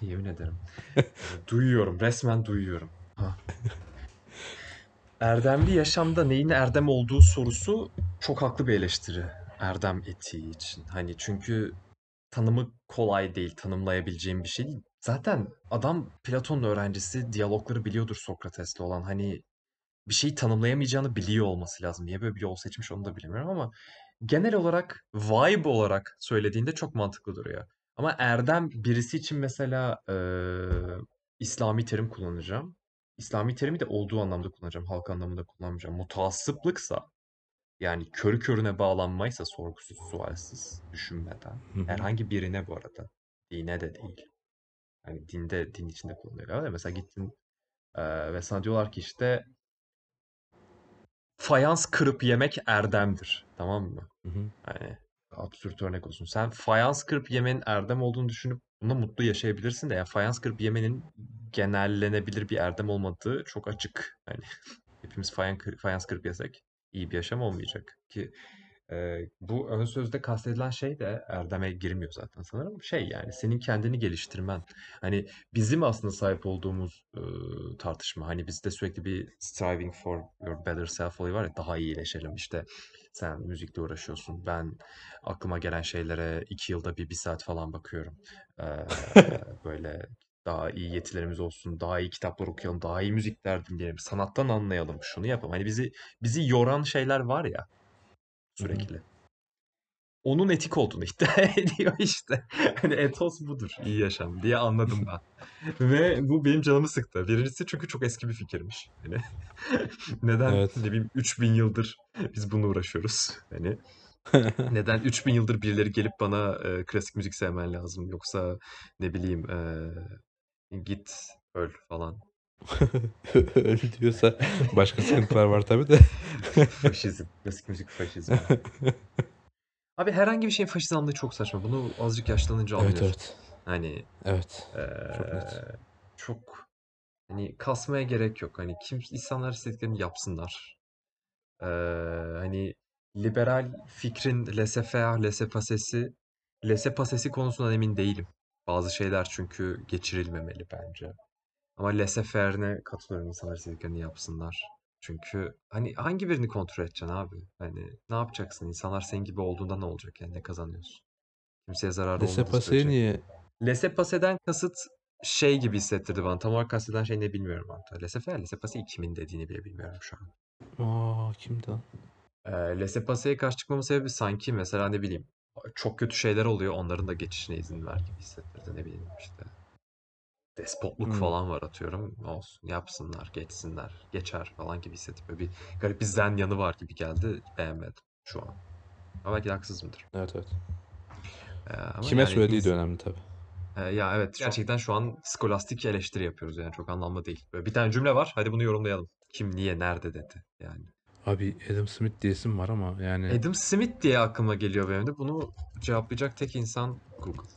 Yemin ederim. Duyuyorum. Resmen duyuyorum. Ha. Erdemli yaşamda neyin erdem olduğu sorusu çok haklı bir eleştiri. Erdem etiği için. Hani çünkü tanımı kolay değil, tanımlayabileceğim bir şey değil. Zaten adam Platon'un öğrencisi, diyalogları biliyordur Sokrates'le olan. Hani bir şeyi tanımlayamayacağını biliyor olması lazım. Niye böyle bir yol seçmiş onu da bilmiyorum ama genel olarak vibe olarak söylediğinde çok mantıklı duruyor. Ama erdem birisi için mesela eee, İslami terim kullanacağım. İslami terimi de olduğu anlamda kullanacağım. Halk anlamında kullanmayacağım. Mutaassıplıksa yani körü körüne bağlanmaysa sorgusuz sualsiz düşünmeden herhangi birine bu arada dine de değil. Hani dinde din içinde da Mesela gittin eee, ve sana diyorlar ki işte fayans kırıp yemek erdemdir. Tamam mı? Hı hı. Yani absürt örnek olsun. Sen fayans kırıp yemenin erdem olduğunu düşünüp buna mutlu yaşayabilirsin de ya fayans kırıp yemenin genellenebilir bir erdem olmadığı çok açık. Hani hepimiz fayans, kır- fayans kırıp yesek iyi bir yaşam olmayacak ki e, bu ön sözde kastedilen şey de erdeme girmiyor zaten sanırım. Şey yani senin kendini geliştirmen. Hani bizim aslında sahip olduğumuz e, tartışma. Hani bizde sürekli bir striving for your better self olayı var ya daha iyileşelim işte. Sen müzikle uğraşıyorsun. Ben aklıma gelen şeylere iki yılda bir bir saat falan bakıyorum. Ee, böyle daha iyi yetilerimiz olsun, daha iyi kitaplar okuyalım, daha iyi müzikler dinleyelim, sanattan anlayalım, şunu yapalım. Hani bizi bizi yoran şeyler var ya sürekli. Onun etik olduğunu iddia ediyor işte. Hani etos budur, iyi yaşam diye anladım ben. Ve bu benim canımı sıktı. Birincisi çünkü çok eski bir fikirmiş. Hani neden Evet. ne bileyim 3000 yıldır biz bununla uğraşıyoruz. Hani neden 3000 yıldır birileri gelip bana e, klasik müzik sevmen lazım yoksa ne bileyim e, git öl falan. Öyle diyorsa başka sıkıntılar var tabii de. Faşizm. Klasik müzik faşizmi. Abi herhangi bir şeyin faşist anlığı çok saçma. Bunu azıcık yaşlanınca Evet anlıyorsun. evet. Hani Evet. Çok net. çok hani kasmaya gerek yok. Hani kim insanlar istediklerini yapsınlar. Eee, hani liberal fikrin laissez-faire, laissez-passer'si laissez-passer'si konusundan emin değilim. Bazı şeyler çünkü geçirilmemeli bence. Ama laissez-faire'ine katılıyorum. İnsanlar istediklerini yapsınlar. Çünkü hani hangi birini kontrol edeceksin abi? Hani ne yapacaksın? İnsanlar senin gibi olduğunda ne olacak yani? Ne kazanıyorsun? Kimseye zararı olmadığı Laissez-passer sürece. niye? Laissez-passer'den kasıt şey gibi hissettirdi bana. Tam olarak kasteden şey ne bilmiyorum hatta. Laissez-faire, laissez-passer kimin dediğini bile bilmiyorum şu an. Aa kimdi lan? Ee, laissez-passer'e karşı çıkmamın sebebi sanki mesela ne bileyim çok kötü şeyler oluyor. Onların da geçişine izin ver gibi hissettirdi. Ne bileyim işte. Despotluk Hmm. falan var atıyorum. Olsun yapsınlar, geçsinler, geçer falan gibi hissettim. Böyle bir garip bir zen yanı var gibi geldi. Beğenmedim şu an. Ama belki de haksızımdır. Evet evet. Ee, ama Kime yani söylediği ins- de önemli tabii. Ee, ya evet gerçekten şu an skolastik eleştiri yapıyoruz yani çok anlamlı değil. Böyle bir tane cümle var hadi bunu yorumlayalım. Kim, niye, nerede dedi yani. Abi Adam Smith diye isim var ama yani Adam Smith diye aklıma geliyor benim de. Bunu cevaplayacak tek insan Google.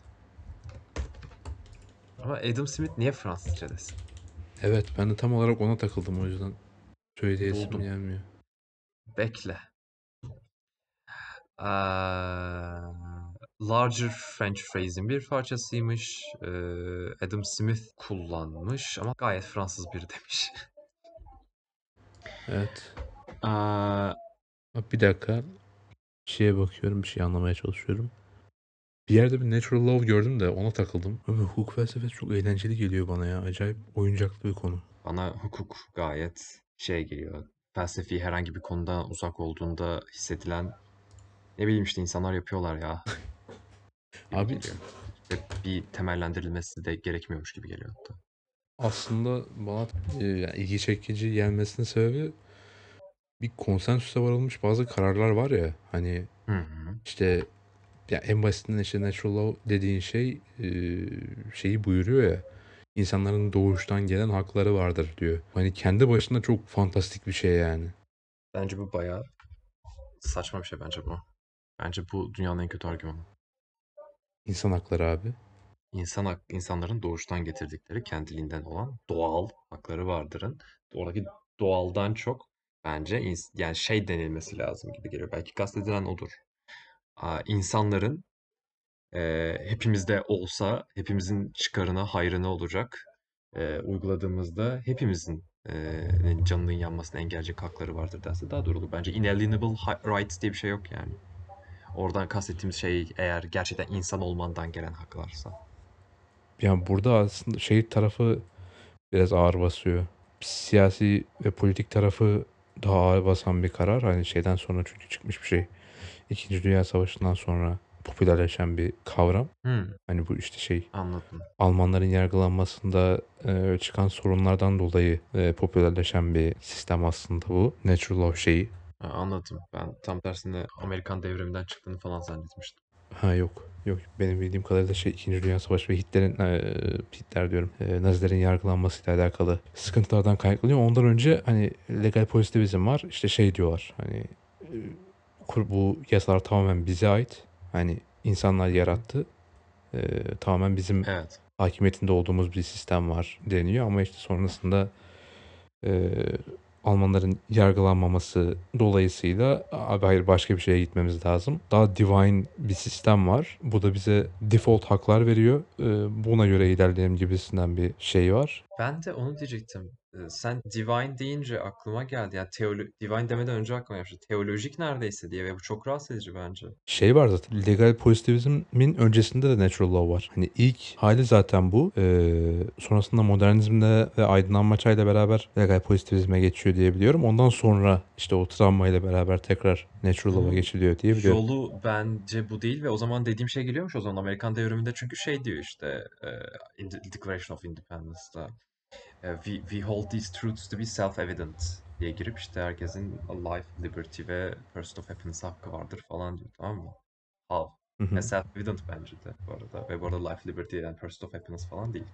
Ama Adam Smith niye Fransızca desin? evet ben de tam olarak ona takıldım o yüzden söylediği isim Buldum. gelmiyor. Bekle. Aa, Larger French Phrase'in bir parçasıymış. Ee, Adam Smith kullanmış ama gayet Fransız biri demiş. Evet. Aa, Bak bir dakika. Bir şeye bakıyorum, bir şey anlamaya çalışıyorum. Bir yerde bir natural love gördüm de ona takıldım. Ama hukuk felsefesi çok eğlenceli geliyor bana ya. Acayip oyuncaklı bir konu. bana hukuk gayet şey geliyor. Felsefi herhangi bir konuda uzak olduğunda hissedilen ne bileyim işte insanlar yapıyorlar ya Abi geliyor. Ve bir temellendirilmesi de gerekmiyormuş gibi geliyor hatta. aslında bana e, yani ilgi çekici gelmesinin sebebi bir konsensüse varılmış bazı kararlar var ya hani Hı hı. işte ya en basitinden işte natural law dediğin şey e, şeyi buyuruyor ya insanların doğuştan gelen hakları vardır diyor. Hani kendi başına çok fantastik bir şey yani. Bence bu bayağı saçma bir şey bence bu. Bence bu dünyanın en kötü argümanı. İnsan hakları abi. İnsan hak, insanların doğuştan getirdikleri kendiliğinden olan doğal hakları vardırın. Oradaki doğaldan çok bence yani şey denilmesi lazım gibi geliyor. Belki kastedilen odur. İnsanların eee, hepimizde olsa hepimizin çıkarına, hayrına olacak. Eee, uyguladığımızda hepimizin eee, canının yanmasına engelleyecek hakları vardır derse daha doğru olur. Bence inalienable rights diye bir şey yok yani. Oradan kastettiğimiz şey eğer gerçekten insan olmandan gelen haklarsa. Yani burada aslında şey tarafı biraz ağır basıyor. Siyasi ve politik tarafı daha ağır basan bir karar. Hani şeyden sonra çünkü çıkmış bir şey. İkinci Dünya Savaşı'ndan sonra popülerleşen bir kavram. Hmm, Hani bu işte şey anladım. Almanların yargılanmasında e, çıkan sorunlardan dolayı e, popülerleşen bir sistem aslında bu. Natural law şeyi. Ha, anladım. Ben tam tersine Amerikan devriminden çıktığını falan zannetmiştim. Ha yok. Yok benim bildiğim kadarıyla şey 2. Dünya Savaşı ve Hitler'in e, Hitler diyorum. E, Nazilerin yargılanmasıyla alakalı sıkıntılardan kaynaklanıyor. Ondan önce hani legal pozitivizm var. İşte şey diyorlar. Hani e, bu yasalar tamamen bize ait. Hani insanlar yarattı. E, tamamen bizim Evet. hakimiyetinde olduğumuz bir sistem var deniyor ama işte sonrasında e, Almanların yargılanmaması dolayısıyla abi hayır başka bir şeye gitmemiz lazım. Daha divine bir sistem var. Bu da bize default haklar veriyor. E, buna göre ilerleyelim gibisinden bir şey var. Ben de onu diyecektim. Ee, Sen divine deyince aklıma geldi. Yani teolo divine demeden önce aklıma gelmişti. Teolojik neredeyse diye ve bu çok rahatsız edici bence. Şey var zaten legal pozitivizmin öncesinde de natural law var. Hani ilk hali zaten bu. E, sonrasında modernizmle ve aydınlanma çağıyla beraber legal pozitivizme geçiyor diye biliyorum. Ondan sonra işte o travmayla beraber tekrar natural law'a geçiliyor diye biliyorum. yolu bence bu değil ve o zaman dediğim şey geliyormuş o zaman Amerikan devriminde çünkü şey diyor işte e, Declaration of Independence'da we, we hold these truths to be self-evident diye girip işte herkesin life, liberty ve pursuit of happiness hakkı vardır falan diyor tamam mı? How? Ve self-evident bence de bu arada. Ve bu arada life, liberty and pursuit of happiness falan değil.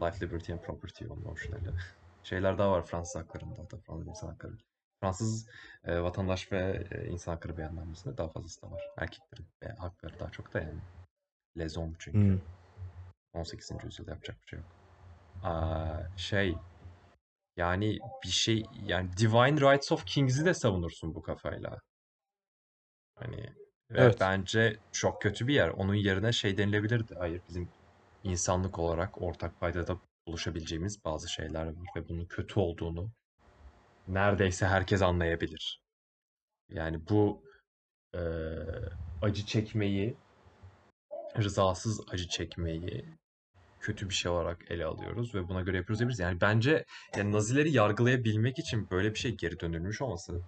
Life, liberty and property onun orijinali. Şeyler daha var Fransız haklarında da Fransız insan hakları. Fransız e, vatandaş ve e, insan hakları beyannamesinde daha fazlası da var. Erkeklerin ve hakları daha çok da yani. Les hommes çünkü. Hı. 18. yüzyılda yapacak bir şey yok. Aa, şey yani bir şey yani Divine Rights of Kings'i de savunursun bu kafayla. Hani ve Evet. bence çok kötü bir yer. Onun yerine şey denilebilirdi. Hayır bizim insanlık olarak ortak paydada buluşabileceğimiz bazı şeyler var ve bunun kötü olduğunu neredeyse herkes anlayabilir. Yani bu eee, acı çekmeyi, rızasız acı çekmeyi kötü bir şey olarak ele alıyoruz ve buna göre yapıyoruz diyebiliriz. Yani bence yani Nazileri yargılayabilmek için böyle bir şey geri dönülmüş olması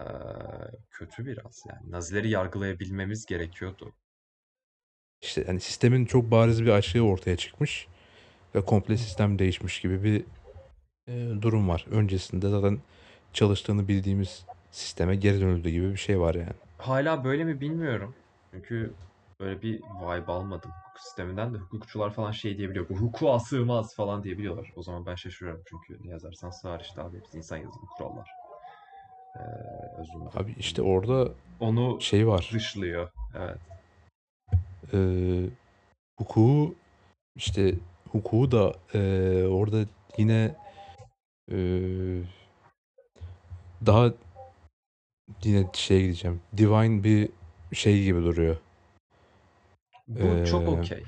eee, kötü biraz. Yani Nazileri yargılayabilmemiz gerekiyordu. İşte hani sistemin çok bariz bir açığı ortaya çıkmış ve komple sistem değişmiş gibi bir e, durum var. Öncesinde zaten çalıştığını bildiğimiz sisteme geri dönüldü gibi bir şey var yani. Hala böyle mi bilmiyorum. Çünkü böyle bir vibe almadım hukuk sisteminden de hukukçular falan şey diyebiliyor. Bu hukuka sığmaz falan diyebiliyorlar. O zaman ben şaşırıyorum çünkü ne yazarsan sığar işte abi hepsi insan yazılı kurallar. Ee, özünde. Abi işte orada Onu şey var. dışlıyor. Evet. E, hukuku işte hukuku da e, orada yine e, daha yine şeye gideceğim. Divine bir şey gibi duruyor. Bu çok Ee, okey.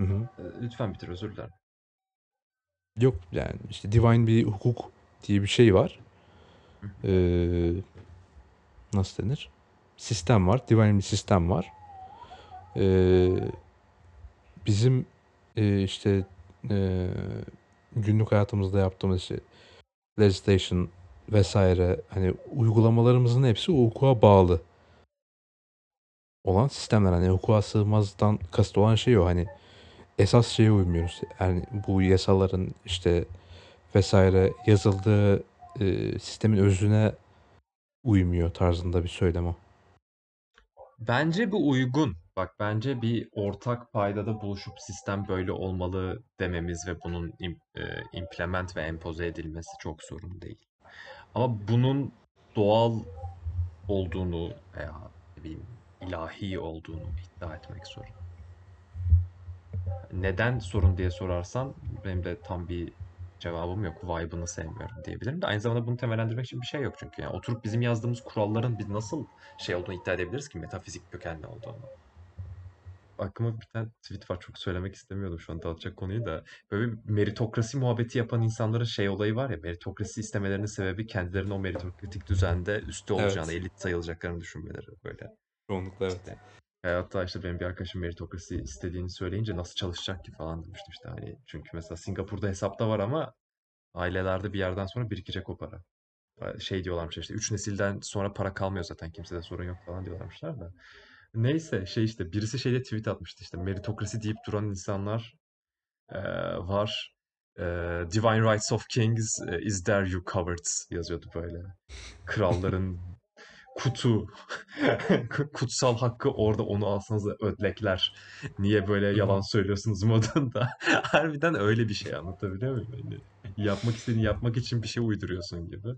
Hı hı. Ee, Lütfen bitir özür dilerim. Yok yani işte divine bir hukuk diye bir şey var. Ee, nasıl denir? Sistem var. Divine bir sistem var. Ee, bizim e, işte e, günlük hayatımızda yaptığımız işte legislation vesaire hani uygulamalarımızın hepsi hukuka bağlı olan sistemler. Hani hukuka sığmazdan kasıt olan şey o hani esas şeye uymuyoruz. Yani bu yasaların işte vesaire yazıldığı e, sistemin özüne uymuyor tarzında bir söylem o. Bence bu uygun. Bak bence bir ortak paydada buluşup sistem böyle olmalı dememiz ve bunun e, implement ve empoze edilmesi çok sorun değil. Ama bunun doğal olduğunu veya ne bileyim ilahi olduğunu iddia etmek sorun. Neden sorun diye sorarsan benim de tam bir cevabım yok. Vibe'ını sevmiyorum diyebilirim de aynı zamanda bunu temellendirmek için bir şey yok çünkü. Yani oturup bizim yazdığımız kuralların biz nasıl şey olduğunu iddia edebiliriz ki metafizik kökenli olduğunu. Aklıma bir tane tweet var çok söylemek istemiyordum şu an dağıtacak konuyu da. Böyle bir meritokrasi muhabbeti yapan insanların şey olayı var ya meritokrasi istemelerinin sebebi kendilerinin o meritokratik düzende üstte olacağını, Evet. elit sayılacaklarını düşünmeleri böyle. Çoğunlukla İşte e, hatta işte benim bir arkadaşım meritokrasi istediğini söyleyince nasıl çalışacak ki falan demişti işte hani çünkü mesela Singapur'da hesapta var ama ailelerde bir yerden sonra birikecek o para. Şey diyorlarmış işte 3 nesilden sonra para kalmıyor zaten kimsede sorun yok falan diyorlarmışlar da. Neyse şey işte birisi şeyde tweet atmıştı işte meritokrasi deyip duran insanlar e, var. E, Divine Rights of Kings is there you covered yazıyordu böyle. Kralların kutu kutsal hakkı orada onu alsanız da ödlekler. Niye böyle yalan söylüyorsunuz modunda. Harbiden öyle bir şey anlatabiliyor muyum? Hani yapmak istediğini yapmak için bir şey uyduruyorsun gibi.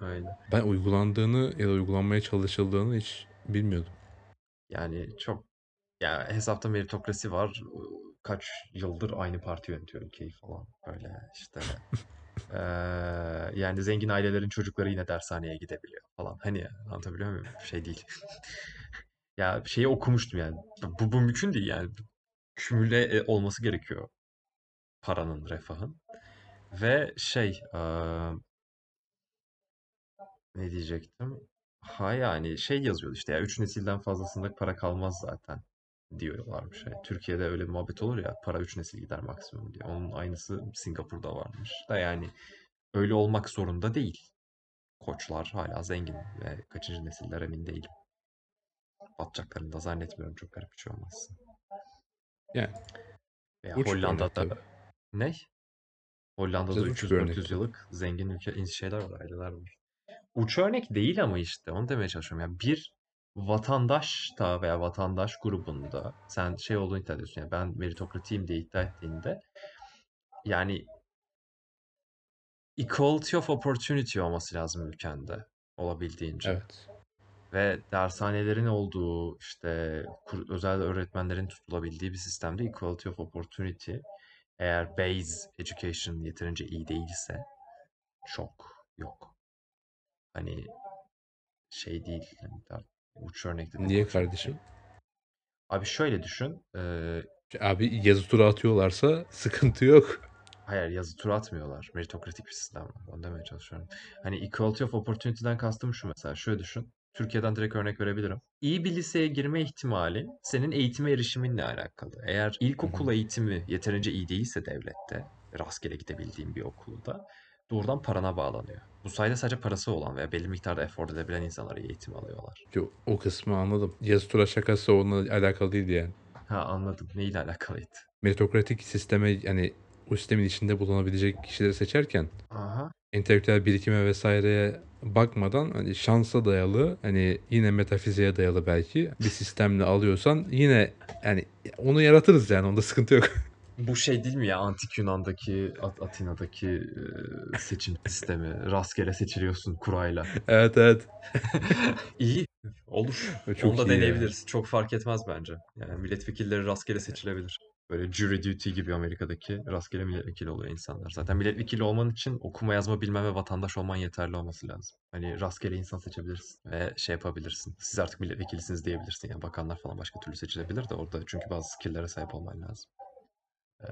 Öyle. Ben uygulandığını ya da uygulanmaya çalışıldığını hiç bilmiyordum. Yani çok ya hesapta meritokrasi var. Kaç yıldır aynı parti yönetiyor ülkeyi falan. Böyle işte eee, yani zengin ailelerin çocukları yine dershaneye gidebiliyor falan. Hani anlatabiliyor muyum? Şey değil. Ya şeyi okumuştum yani. Bu, bu mümkün değil yani. Kümüle e, olması gerekiyor paranın, refahın. Ve şey, eee, ne diyecektim? Ha yani şey yazıyordu işte ya 3 nesilden fazlasında para kalmaz zaten diyorlarmış. Yani Türkiye'de öyle bir muhabbet olur ya para 3 nesil gider maksimum diye. Onun aynısı Singapur'da varmış. Da yani öyle olmak zorunda değil. Koçlar hala zengin ve kaçıncı nesiller emin değilim. Batacaklarını da zannetmiyorum çok garip bir şey olmazsa. Yani Veya uç örnek Hollanda'da tabii. ne? Hollanda'da Biraz uç bir örnek 300-400 tabii. yıllık zengin ülke şeyler var, aileler var. Uç örnek değil ama işte onu demeye çalışıyorum. Yani bir vatandaş da veya vatandaş grubunda sen şey olduğunu iddia ediyorsun. Yani ben meritokratiyim diye iddia ettiğinde yani equality of opportunity olması lazım ülkende olabildiğince. Evet. Ve dershanelerin olduğu işte özel öğretmenlerin tutulabildiği bir sistemde equality of opportunity eğer base education yeterince iyi değilse çok yok. Hani şey değil. Daha uç örnek dedim Niye kardeşim? Abi şöyle düşün. eee, Abi yazı tura atıyorlarsa sıkıntı yok. hayır yazı tura atmıyorlar. Meritokratik bir sistem var. Onu demeye çalışıyorum. Hani equality of opportunity'den kastım şu mesela. Şöyle düşün. Türkiye'den direkt örnek verebilirim. İyi bir liseye girme ihtimalin senin eğitime erişiminle alakalı. Eğer ilkokul eğitimi yeterince iyi değilse devlette, rastgele gidebildiğin bir okulda doğrudan parana bağlanıyor. Bu sayede sadece parası olan veya belli miktarda efor edebilen insanlar eğitim alıyorlar. Yo, o kısmı anladım. Yazı tura şakası onunla alakalı değildi yani. Ha anladım. Neyle alakalıydı? Meritokratik sisteme yani o sistemin içinde bulunabilecek kişileri seçerken Aha. entelektüel birikime vesaireye bakmadan hani şansa dayalı hani yine metafiziğe dayalı belki bir sistemle alıyorsan yine yani onu yaratırız yani onda sıkıntı yok. Bu şey değil mi ya antik Yunan'daki At- Atina'daki e, seçim sistemi rastgele seçiliyorsun kurayla. evet evet. İyi olur. O Onu çok da deneyebiliriz. Çok fark etmez bence. Yani milletvekilleri rastgele seçilebilir. Böyle jury duty gibi Amerika'daki rastgele milletvekili oluyor insanlar. Zaten milletvekili olman için okuma yazma bilmem ve vatandaş olman yeterli olması lazım. Hani rastgele insan seçebilirsin ve şey yapabilirsin. Siz artık milletvekilisiniz diyebilirsin. Yani bakanlar falan başka türlü seçilebilir de orada çünkü bazı skill'lere sahip olman lazım. Ee,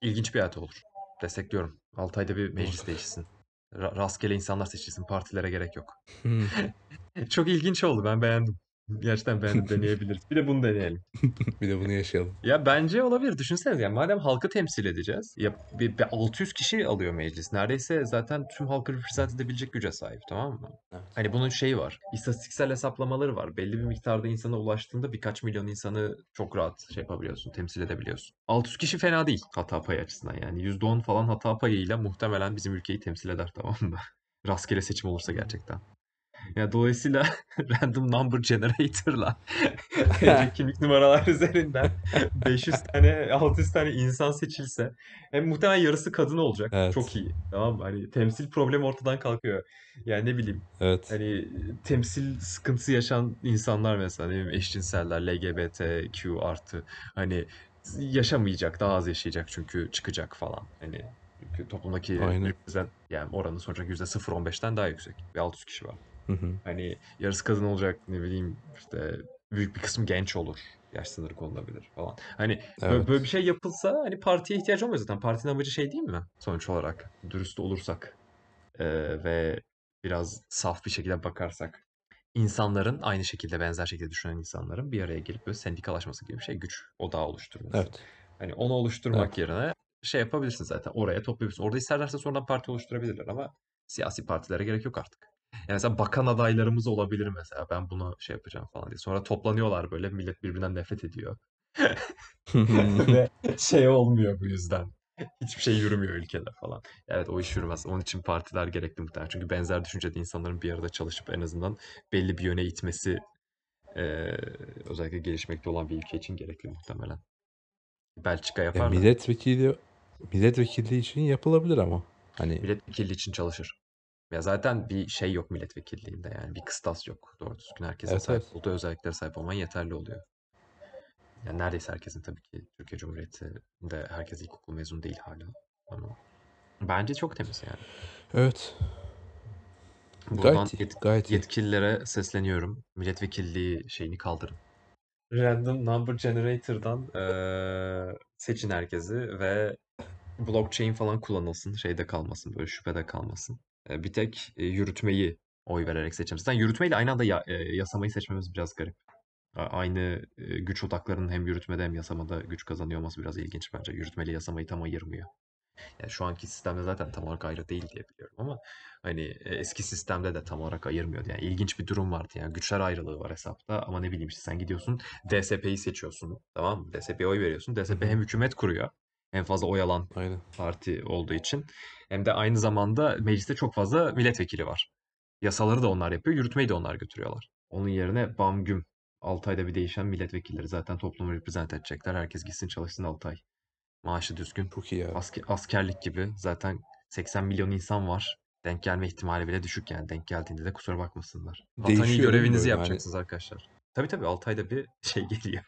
İlginç bir hayat olur. Destekliyorum. 6 ayda bir meclis değişsin. Ra- rastgele insanlar seçilsin. Partilere gerek yok. Hmm. Çok ilginç oldu. Ben beğendim. Gerçekten ben deneyebiliriz. Bir de bunu deneyelim. Bir de bunu yaşayalım. Ya bence olabilir. Düşünsenize yani madem halkı temsil edeceğiz. Ya bir, bir 600 kişi alıyor meclis. Neredeyse zaten tüm halkı represent edebilecek güce sahip tamam mı? Evet. Hani bunun şeyi var. İstatistiksel hesaplamaları var. Belli bir miktarda insana ulaştığında birkaç milyon insanı çok rahat şey yapabiliyorsun, temsil edebiliyorsun. 600 kişi fena değil hata payı açısından yani. %10 falan hata payıyla muhtemelen bizim ülkeyi temsil eder tamam mı? Rastgele seçim olursa gerçekten. Ya dolayısıyla random number generator'la kimlik numaralar üzerinden 500 tane 600 tane insan seçilse hem muhtemelen yarısı kadın olacak. Evet. Çok iyi. Tamam mı? Hani temsil problemi ortadan kalkıyor. Yani ne bileyim Evet. hani temsil sıkıntısı yaşayan insanlar mesela ne bileyim eşcinseller, LGBTQ artı hani yaşamayacak, daha az yaşayacak çünkü çıkacak falan. Hani çünkü toplumdaki Aynen. yani oranı sonuçta %0.15'ten daha yüksek. Ve 600 kişi var. Hı hı. Hani yarısı kadın olacak ne bileyim işte büyük bir kısım genç olur. Yaş sınırı konulabilir falan. Hani böyle, Evet. böyle bir şey yapılsa hani partiye ihtiyaç olmuyor zaten. Partinin amacı şey değil mi? Sonuç olarak dürüst olursak eee, ve biraz saf bir şekilde bakarsak insanların aynı şekilde benzer şekilde düşünen insanların bir araya gelip böyle sendikalaşması gibi bir şey güç odağı oluşturması. Evet. Hani onu oluşturmak Evet. yerine şey yapabilirsin zaten oraya toplayabilirsin. Orada isterlerse sonradan parti oluşturabilirler ama siyasi partilere gerek yok artık. Yani mesela bakan adaylarımız olabilir mesela. Ben bunu şey yapacağım falan diye. Sonra toplanıyorlar böyle millet birbirinden nefret ediyor. Ve şey olmuyor bu yüzden. Hiçbir şey yürümüyor ülkede falan. Evet o iş yürümez. Onun için partiler gerekli muhtemelen. Çünkü benzer düşüncede insanların bir arada çalışıp en azından belli bir yöne itmesi eee, özellikle gelişmekte olan bir ülke için gerekli muhtemelen. Belçika Ya yapar da milletvekili milletvekilliği için yapılabilir ama. Hani milletvekilliği için çalışır. Ya zaten bir şey yok milletvekilliğinde yani bir kıstas yok. Doğru düzgün herkesin Evet, sahip evet. olduğu özelliklere sahip olman yeterli oluyor. Yani neredeyse herkesin tabii ki Türkiye Cumhuriyeti'nde herkes ilkokul mezunu değil hala. Ama bence çok temiz yani. evet. Buradan Gayet iyi. yet- Gayet iyi. yetkililere sesleniyorum. Milletvekilliği şeyini kaldırın. Random Number Generator'dan eee, seçin herkesi ve blockchain falan kullanılsın. Şeyde kalmasın, böyle şüphede kalmasın. E, bir tek e, yürütmeyi oy vererek seçelim. Zaten yürütmeyle aynı anda ya- e, yasamayı seçmemiz biraz garip. Aynı e, güç odaklarının hem yürütmede hem yasamada güç kazanıyor olması biraz ilginç bence. Yürütmeyle yasamayı tam ayırmıyor. Yani şu anki sistemde zaten tam olarak ayrı değil diye biliyorum ama hani eski sistemde de tam olarak ayırmıyordu. Yani ilginç bir durum vardı. Yani güçler ayrılığı var hesapta ama ne bileyim işte sen gidiyorsun DSP'yi seçiyorsun. Tamam mı? DSP'ye oy veriyorsun. DSP hem hükümet kuruyor. En fazla oy alan Aynen. parti olduğu için. Hem de aynı zamanda mecliste çok fazla milletvekili var. Yasaları da onlar yapıyor, yürütmeyi de onlar götürüyorlar. Onun yerine bam güm 6 ayda bir değişen milletvekilleri zaten toplumu reprezent edecekler. Herkes gitsin çalışsın 6 ay. Maaşı düzgün. Çok iyi ya. Asker, askerlik gibi zaten 80 milyon insan var. Denk gelme ihtimali bile düşük yani. Denk geldiğinde de kusura bakmasınlar. Vatani görevinizi hani? yapacaksınız arkadaşlar. Tabii tabii 6 ayda bir şey geliyor.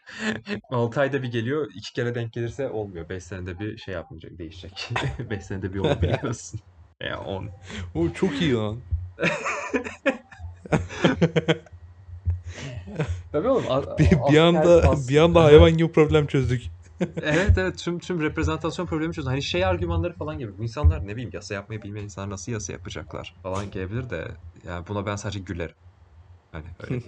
6 ayda bir geliyor. iki kere denk gelirse olmuyor. 5 senede bir şey yapmayacak, değişecek. 5 senede bir olabiliyorsun. Ya 10. O çok iyi lan. Tabii oğlum. a- Bir, bir asker anda bir anda hayvan gibi problem çözdük. Evet evet tüm tüm reprezentasyon problemi çözün. Hani şey argümanları falan gibi. Bu insanlar ne bileyim yasa yapmayı bilmeyen insanlar nasıl yasa yapacaklar falan gelebilir de yani buna ben sadece gülerim. Hani öyle.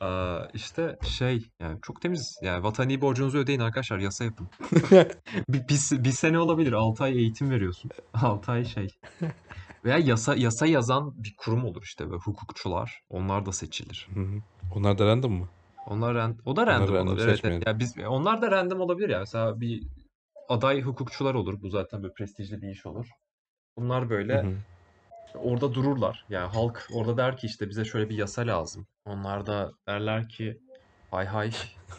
Aa, işte şey yani çok temiz. Yani vatani borcunuzu ödeyin arkadaşlar yasa yapın. Bir, bir, bir sene olabilir. 6 ay eğitim veriyorsun. 6 ay şey. Veya yasa yasa yazan bir kurum olur işte ve hukukçular. Onlar da seçilir. Hı hı. Onlar da random mı? Onlar ran- o da Onlar random random olabilir. Evet, evet. Ya biz onlar da random olabilir ya. Mesela bir aday hukukçular olur. Bu zaten böyle prestijli bir iş olur. Bunlar Hı böyle hı. Orada dururlar. Yani halk orada der ki işte bize şöyle bir yasa lazım. Onlar da derler ki hay hay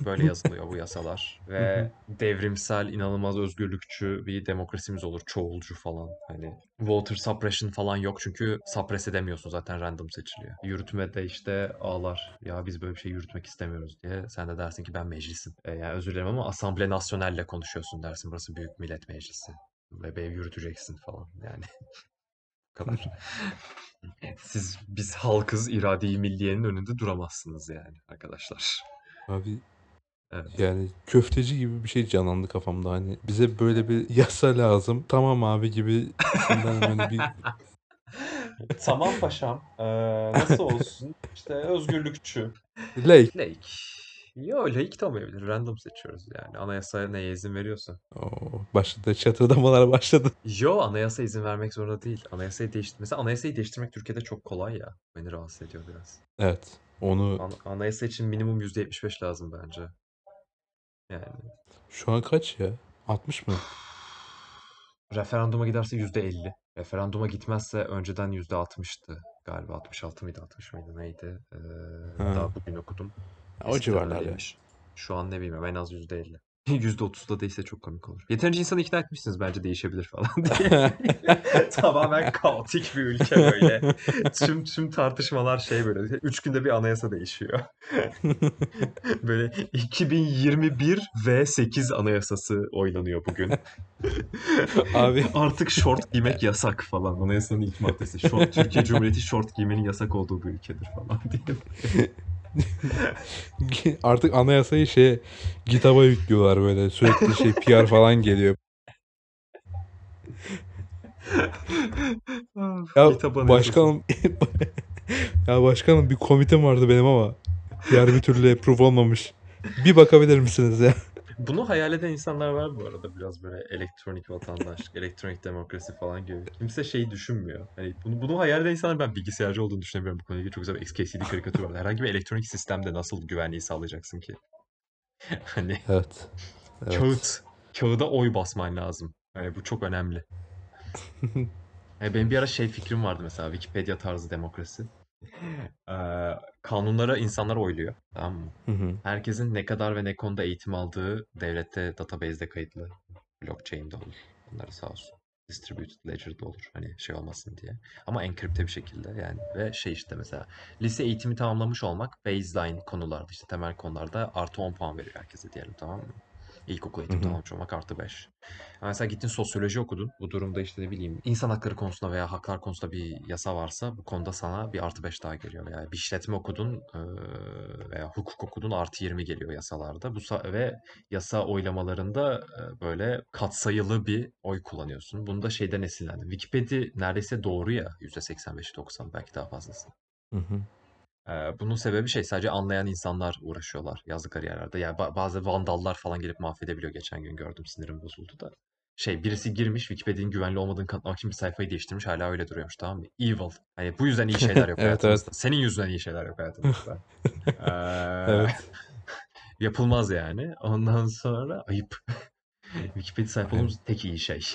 böyle yazılıyor bu yasalar ve devrimsel, inanılmaz özgürlükçü bir demokrasimiz olur, çoğulcu falan. Hani voter suppression falan yok çünkü suppress edemiyorsun zaten random seçiliyor. Yürütmede işte ağlar ya biz böyle bir şey yürütmek istemiyoruz diye. Sen de dersin ki ben meclisim. E, yani özür dilerim ama Assemble Nationale'le konuşuyorsun dersin. Burası büyük millet meclisi. Ve benim yürüteceksin falan yani. Kadar. Siz biz halkız irade-i milliyenin önünde duramazsınız yani arkadaşlar. Abi Evet. yani köfteci gibi bir şey canlandı kafamda hani bize böyle bir yasa lazım tamam abi gibi böyle bir Tamam paşam. Ee, nasıl olsun? İşte özgürlükçü. Lake. Laik. Yo laik de olmayabilir. Random seçiyoruz yani. Anayasa neye izin veriyorsa. Oo, başladı çatırdamalar başladı. Yo anayasa izin vermek zorunda değil. Anayasayı değiştir. Mesela anayasayı değiştirmek Türkiye'de çok kolay ya. Beni rahatsız ediyor biraz. Evet. Onu An- anayasa için minimum %75 lazım bence. Yani. şu an kaç ya? 60 mı? Referanduma giderse %50. Referanduma gitmezse önceden %60'tı. Galiba 66 mıydı 60 mıydı neydi? Ee, Ha. daha bugün okudum. O civarlarda. Şu an ne bilmiyorum en az %50. %30 da değilse çok komik olur. Yeterince insanı ikna etmişsiniz bence değişebilir falan diye. Tamamen kaotik bir ülke böyle. Tüm tüm tartışmalar şey böyle. Üç günde bir anayasa değişiyor. Böyle 2021 V8 anayasası oynanıyor bugün. Abi Artık şort giymek yasak falan. Anayasanın ilk maddesi. Şort, Türkiye Cumhuriyeti şort giymenin yasak olduğu bir ülkedir falan diye. artık anayasayı şey GitHub'a yüklüyorlar böyle sürekli şey PR falan geliyor. Ya başkanım ya başkanım bir komitem vardı benim ama PR bir türlü approve olmamış. Bir bakabilir misiniz ya? Bunu hayal eden insanlar var bu arada biraz böyle elektronik vatandaşlık, elektronik demokrasi falan gibi. Kimse şeyi düşünmüyor. Hani bunu, bunu hayal eden insanlar ben bilgisayarcı olduğunu düşünemiyorum bu konuyla ilgili. Çok güzel bir XKCD karikatür var. Herhangi bir elektronik sistemde nasıl güvenliği sağlayacaksın ki? Hani Evet. evet. kağıt, kağıda oy basman lazım. Yani bu çok önemli. Yani benim bir ara şey fikrim vardı mesela Wikipedia tarzı demokrasi. Ee, kanunlara insanlar oyluyor. Tamam mı? Hı hı. Herkesin ne kadar ve ne konuda eğitim aldığı devlette database'de kayıtlı. Blockchain'de olur. Bunları sağ olsun. Distributed Ledger'da olur. Hani şey olmasın diye. Ama enkripte bir şekilde yani. Ve şey işte mesela lise eğitimi tamamlamış olmak baseline konularda işte temel konularda artı 10 puan veriyor herkese diyelim tamam mı? İlkokul hı. tamamlamış olmak artı 5. Mesela gittin sosyoloji okudun. Bu durumda işte ne bileyim insan hakları konusunda veya haklar konusunda bir yasa varsa bu konuda sana bir artı 5 daha geliyor. Veya bir işletme okudun veya hukuk okudun artı 20 geliyor yasalarda. Bu ve yasa oylamalarında böyle katsayılı bir oy kullanıyorsun. Bunu da şeyden esinlendim. Wikipedia neredeyse doğru ya %85-90 belki daha fazlası. Hı hı. Ee, bunun sebebi şey sadece anlayan insanlar uğraşıyorlar yazdıkları yerlerde. Yani ba- bazı vandallar falan gelip mahvedebiliyor. Geçen gün gördüm sinirim bozuldu da. Şey birisi girmiş Wikipedia'nın güvenli olmadığını kanıtlamak için bir sayfayı değiştirmiş hala öyle duruyormuş tamam mı? Evil. Hani bu yüzden iyi şeyler yok Evet, hayatımızda. Senin yüzünden iyi şeyler yok hayatımızda. Ee, Evet. yapılmaz yani. Ondan sonra ayıp. Wikipedia Aynen. olduğumuz tek iyi şey.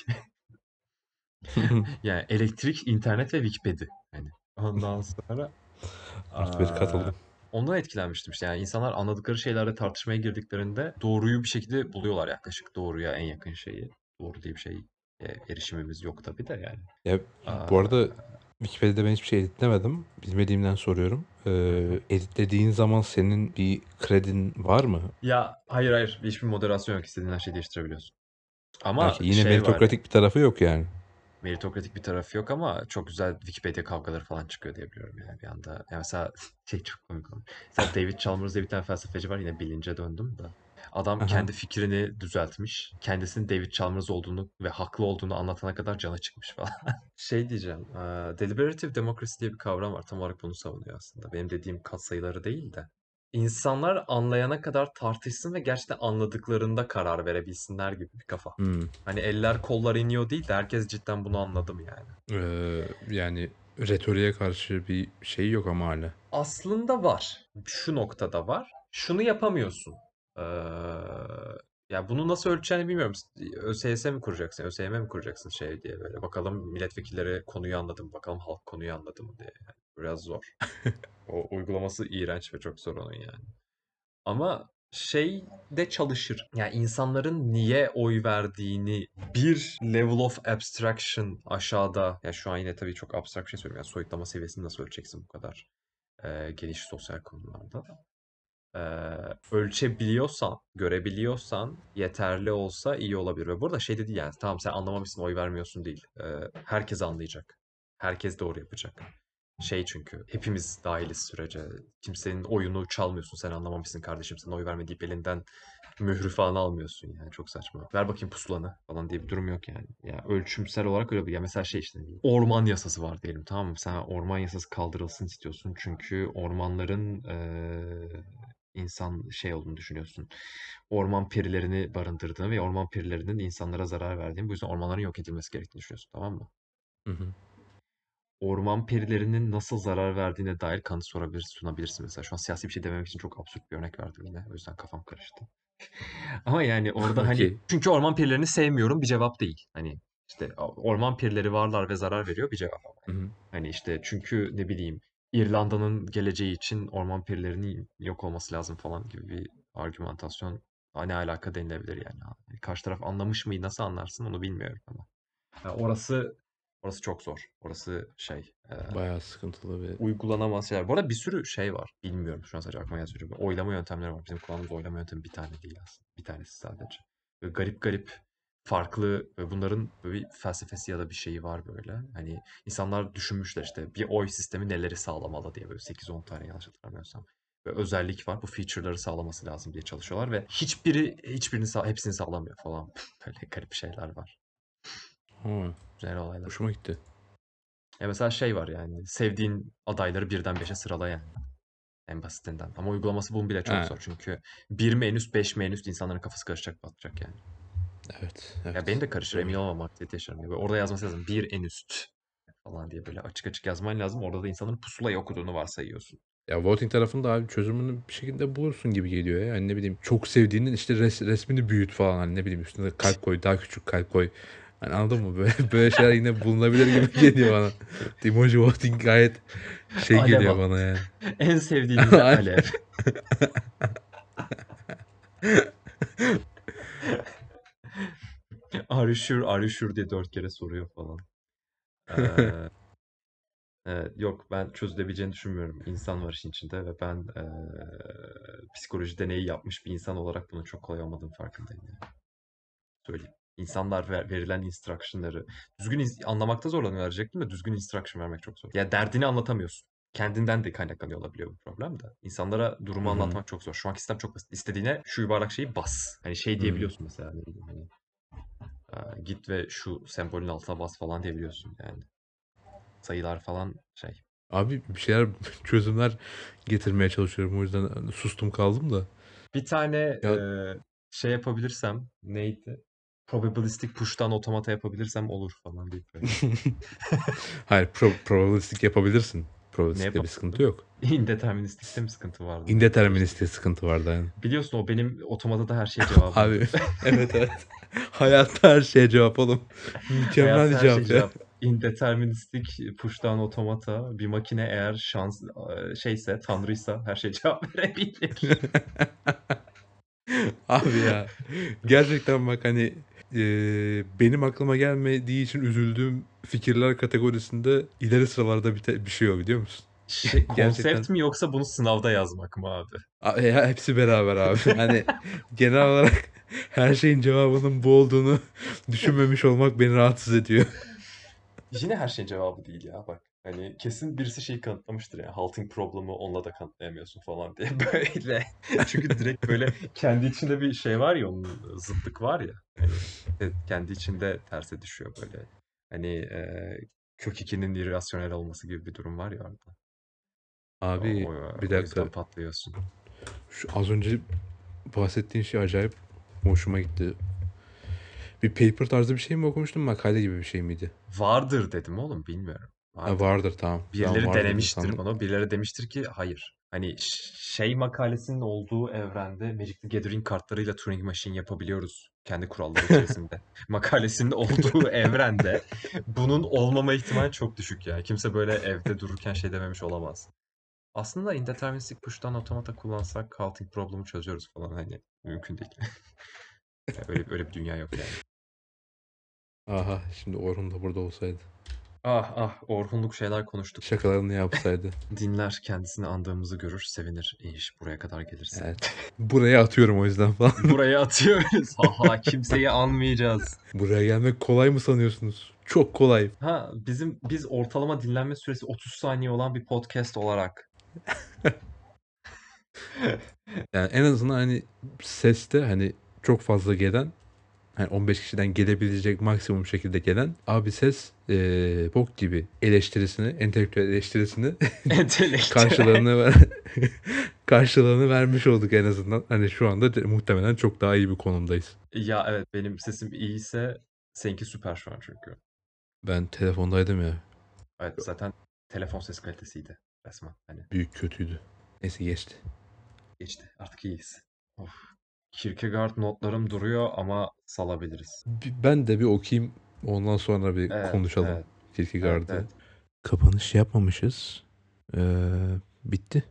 Yani elektrik, internet ve Wikipedia. Yani ondan sonra Artı bir katıldım. Ondan etkilenmiştim işte. Yani insanlar anladıkları şeylerle tartışmaya girdiklerinde doğruyu bir şekilde buluyorlar yaklaşık doğruya en yakın şeyi. Doğru diye bir şey e, erişimimiz yok tabii de yani. Ya bu arada Wikipedia'da ben hiçbir şey editlemedim. Bilmediğimden soruyorum. Ee, editlediğin zaman senin bir kredin var mı? ya hayır hayır hiçbir moderasyon yok. İstediğin her şeyi değiştirebiliyorsun. Ama Belki yine şey var. meritokratik bir tarafı yok yani. Meritokratik bir tarafı yok ama çok güzel Wikipedia kavgaları falan çıkıyor diye biliyorum yani bir anda. Yani mesela şey çok komik olmuş. Mesela David Chalmers diye bir tane felsefeci var yine bilince döndüm de. Adam Aha. kendi fikrini düzeltmiş. Kendisinin David Chalmers olduğunu ve haklı olduğunu anlatana kadar cana çıkmış falan. şey diyeceğim. eee, Deliberative democracy diye bir kavram var. Tam olarak bunu savunuyor aslında. Benim dediğim katsayıları değil de. İnsanlar anlayana kadar tartışsın ve gerçekten anladıklarında karar verebilsinler gibi bir kafa. Hmm. Hani eller kollar iniyor değil de herkes cidden bunu anladı mı yani? Ee, yani retoriğe karşı bir şey yok ama hala. Aslında var. Şu noktada var. Şunu yapamıyorsun. Ee, ya bunu nasıl ölçeceğini bilmiyorum. ÖSYS mi kuracaksın, ÖSYM mi kuracaksın şey diye böyle. Bakalım milletvekilleri konuyu anladı mı, bakalım halk konuyu anladı mı diye. Yani biraz zor. O uygulaması iğrenç ve çok zor onun yani. Ama şey de çalışır. Yani insanların niye oy verdiğini bir level of abstraction aşağıda. Ya şu an yine tabii çok abstrakt bir şey söylüyorum. Yani soyutlama seviyesini nasıl ölçeceksin bu kadar e, geniş sosyal konularda. E, ölçebiliyorsan, görebiliyorsan yeterli olsa iyi olabilir. Ve burada şey de değil yani tamam sen anlamamışsın oy vermiyorsun değil. E, herkes anlayacak. Herkes doğru yapacak. Şey çünkü hepimiz dahiliz sürece. Kimsenin oyunu çalmıyorsun. Sen anlamamışsın kardeşim. Sen oy verme elinden mührü falan almıyorsun yani çok saçma. Ver bakayım pusulanı falan diye bir durum yok yani. Ya ölçümsel olarak öyle bir ya mesela şey işte orman yasası var diyelim tamam mı? Sen orman yasası kaldırılsın istiyorsun çünkü ormanların eee, insan şey olduğunu düşünüyorsun. Orman perilerini barındırdığını ve orman perilerinin insanlara zarar verdiğini bu yüzden ormanların yok edilmesi gerektiğini düşünüyorsun tamam mı? Hı hı. Orman perilerinin nasıl zarar verdiğine dair kanıt sorabilir, sunabilirsin mesela. Şu an siyasi bir şey dememek için çok absürt bir örnek verdim yine. O yüzden kafam karıştı. Ama yani orada hani Okey. çünkü orman perilerini sevmiyorum bir cevap değil. Hani işte orman perileri varlar ve zarar veriyor bir cevap ama. Hı hı. Hani işte çünkü ne bileyim İrlanda'nın geleceği için orman perilerinin yok olması lazım falan gibi bir argümantasyon ne alaka denilebilir yani. Yani Karşı taraf anlamış mıydı nasıl anlarsın onu bilmiyorum ama. Ya orası orası çok zor. Orası şey e, Bayağı sıkıntılı bir uygulanamaz şeyler. Bu arada bir sürü şey var. Bilmiyorum şu an sadece aklıma söylüyorum. Oylama yöntemleri var. Bizim kullandığımız oylama yöntemi bir tane değil aslında. Bir tanesi sadece. Böyle garip garip farklı ve bunların böyle bir felsefesi ya da bir şeyi var böyle. Hani insanlar düşünmüşler işte bir oy sistemi neleri sağlamalı diye böyle 8-10 tane yanlış hatırlamıyorsam. Ve özellik var. Bu feature'ları sağlaması lazım diye çalışıyorlar ve hiçbiri hiçbirini sağ, hepsini sağlamıyor falan. Böyle garip şeyler var. Ha, Güzel olaylar. hoşuma gitti. Ya mesela şey var yani sevdiğin adayları birden beşe sırala yani. En basitinden. Ama uygulaması bunun bile çok Ha. zor çünkü 1 mi en üst 5 mi en üst insanların kafası karışacak batacak yani. Evet, Ya evet. benim de karışır emin olmam aktivite yaşarım. Orada yazması lazım 1 en üst falan diye böyle açık açık yazman lazım. Orada da insanların pusulayı okuduğunu varsayıyorsun. Ya voting tarafında abi çözümünü bir şekilde bulursun gibi geliyor ya. Yani ne bileyim çok sevdiğinin işte res- resmini büyüt falan hani ne bileyim üstüne kalp koy daha küçük kalp koy. Hani anladın mı? Böyle, böyle şeyler yine bulunabilir gibi geliyor bana. Emoji voting gayet şey Alev geliyor bana yani. En sevdiğiniz alev. You sure diye dört kere soruyor falan. Ee, evet, yok ben çözülebileceğini düşünmüyorum. İnsan var işin içinde ve ben eee, psikoloji deneyi yapmış bir insan olarak bunun çok kolay olmadığını farkındayım yani. Söyleyeyim. İnsanlar ver- verilen instruction'ları düzgün ins- anlamakta zorlanıyorlar diyecektim de düzgün instruction vermek çok zor. Ya derdini anlatamıyorsun. Kendinden de kaynaklanıyor olabiliyor bu problem de. İnsanlara durumu Hı hı. anlatmak çok zor. Şu anki sistem çok basit. İstediğine şu yuvarlak şeyi bas. Hani şey diyebiliyorsun mesela ne bileyim hani git ve şu sembolün altına bas falan diyebiliyorsun yani. Sayılar falan şey. Abi bir şeyler çözümler getirmeye çalışıyorum. O yüzden hani sustum kaldım da. Bir tane Ya eee, şey yapabilirsem neydi? Probabilistic push'tan otomata yapabilirsem olur falan deyip hayır pro probabilistik yapabilirsin. Probabilistikte bir sıkıntı yok. Indeterministikte mi sıkıntı vardı? Indeterministte sıkıntı vardı yani. Biliyorsun o benim otomata da her şeye cevabım. Abi evet evet. Hayatta her şeye cevap oğlum. Mükemmel Hayatta bir her şey cevap ya. cevap. Indeterministik push'tan otomata bir makine eğer şans eee, şeyse tanrıysa her şeye cevap verebilir. Abi ya gerçekten bak hani e, benim aklıma gelmediği için üzüldüğüm fikirler kategorisinde ileri sıralarda bir, te- bir şey o biliyor musun? Şey, Gerçekten konsept mi yoksa bunu sınavda yazmak mı abi? A- ya hepsi beraber abi. Hani genel olarak her şeyin cevabının bu olduğunu düşünmemiş olmak beni rahatsız ediyor. Yine her şeyin cevabı değil ya bak. Hani kesin birisi şeyi kanıtlamıştır ya. Halting problemi onunla da kanıtlayamıyorsun falan diye böyle. Çünkü direkt böyle kendi içinde bir şey var ya onun zıtlık var ya. Hani e, kendi içinde terse düşüyor böyle. Hani e, kök 2'nin irrasyonel olması gibi bir durum var ya orada. Abi o, bir o yüzden dakika. patlıyorsun. Şu az önce bahsettiğin şey acayip hoşuma gitti. Bir paper tarzı bir şey mi okumuştun makale gibi bir şey miydi? Vardır dedim oğlum bilmiyorum. Ha, Vardır. vardır tamam. Birileri var dedin denemiştir sandım. bunu. Birileri demiştir ki hayır. Hani ş- şey makalesinin olduğu evrende Magic the Gathering kartlarıyla Turing Machine yapabiliyoruz. Kendi kuralları içerisinde. Makalesinin olduğu evrende bunun olmama ihtimali çok düşük yani. Kimse böyle evde dururken şey dememiş olamaz. Aslında indeterministic push'tan otomata kullansak halting problemi çözüyoruz falan hani mümkün değil. Yani öyle öyle bir dünya yok yani. Aha şimdi Orhun da burada olsaydı. Ah ah Orhunluk şeyler konuştuk. Şakalarını yapsaydı. Dinler kendisini andığımızı görür sevinir iş buraya kadar gelirse. Evet. Buraya atıyorum o yüzden falan. Buraya atıyoruz. Haha kimseyi anmayacağız. Buraya gelmek kolay mı sanıyorsunuz? Çok kolay. Ha bizim biz ortalama dinlenme süresi 30 saniye olan bir podcast olarak Yani en azından hani seste hani çok fazla gelen hani 15 kişiden gelebilecek maksimum şekilde gelen abi ses eee, bok gibi eleştirisini, entelektüel eleştirisini Entelektüel. karşılığını ver karşılığını vermiş olduk en azından. Hani şu anda muhtemelen çok daha iyi bir konumdayız. Ya evet benim sesim iyiyse seninki süper şu an çünkü. Ben telefondaydım ya. Evet zaten telefon ses kalitesiydi resmen. Hani Büyük kötüydü. Neyse geçti. geçti artık iyiyiz. Of. Kierkegaard notlarım duruyor ama salabiliriz. Ben de bir okuyayım. Ondan sonra bir Evet, konuşalım. evet, Kierkegaard'ı. evet. Kapanış yapmamışız. Ee, bitti.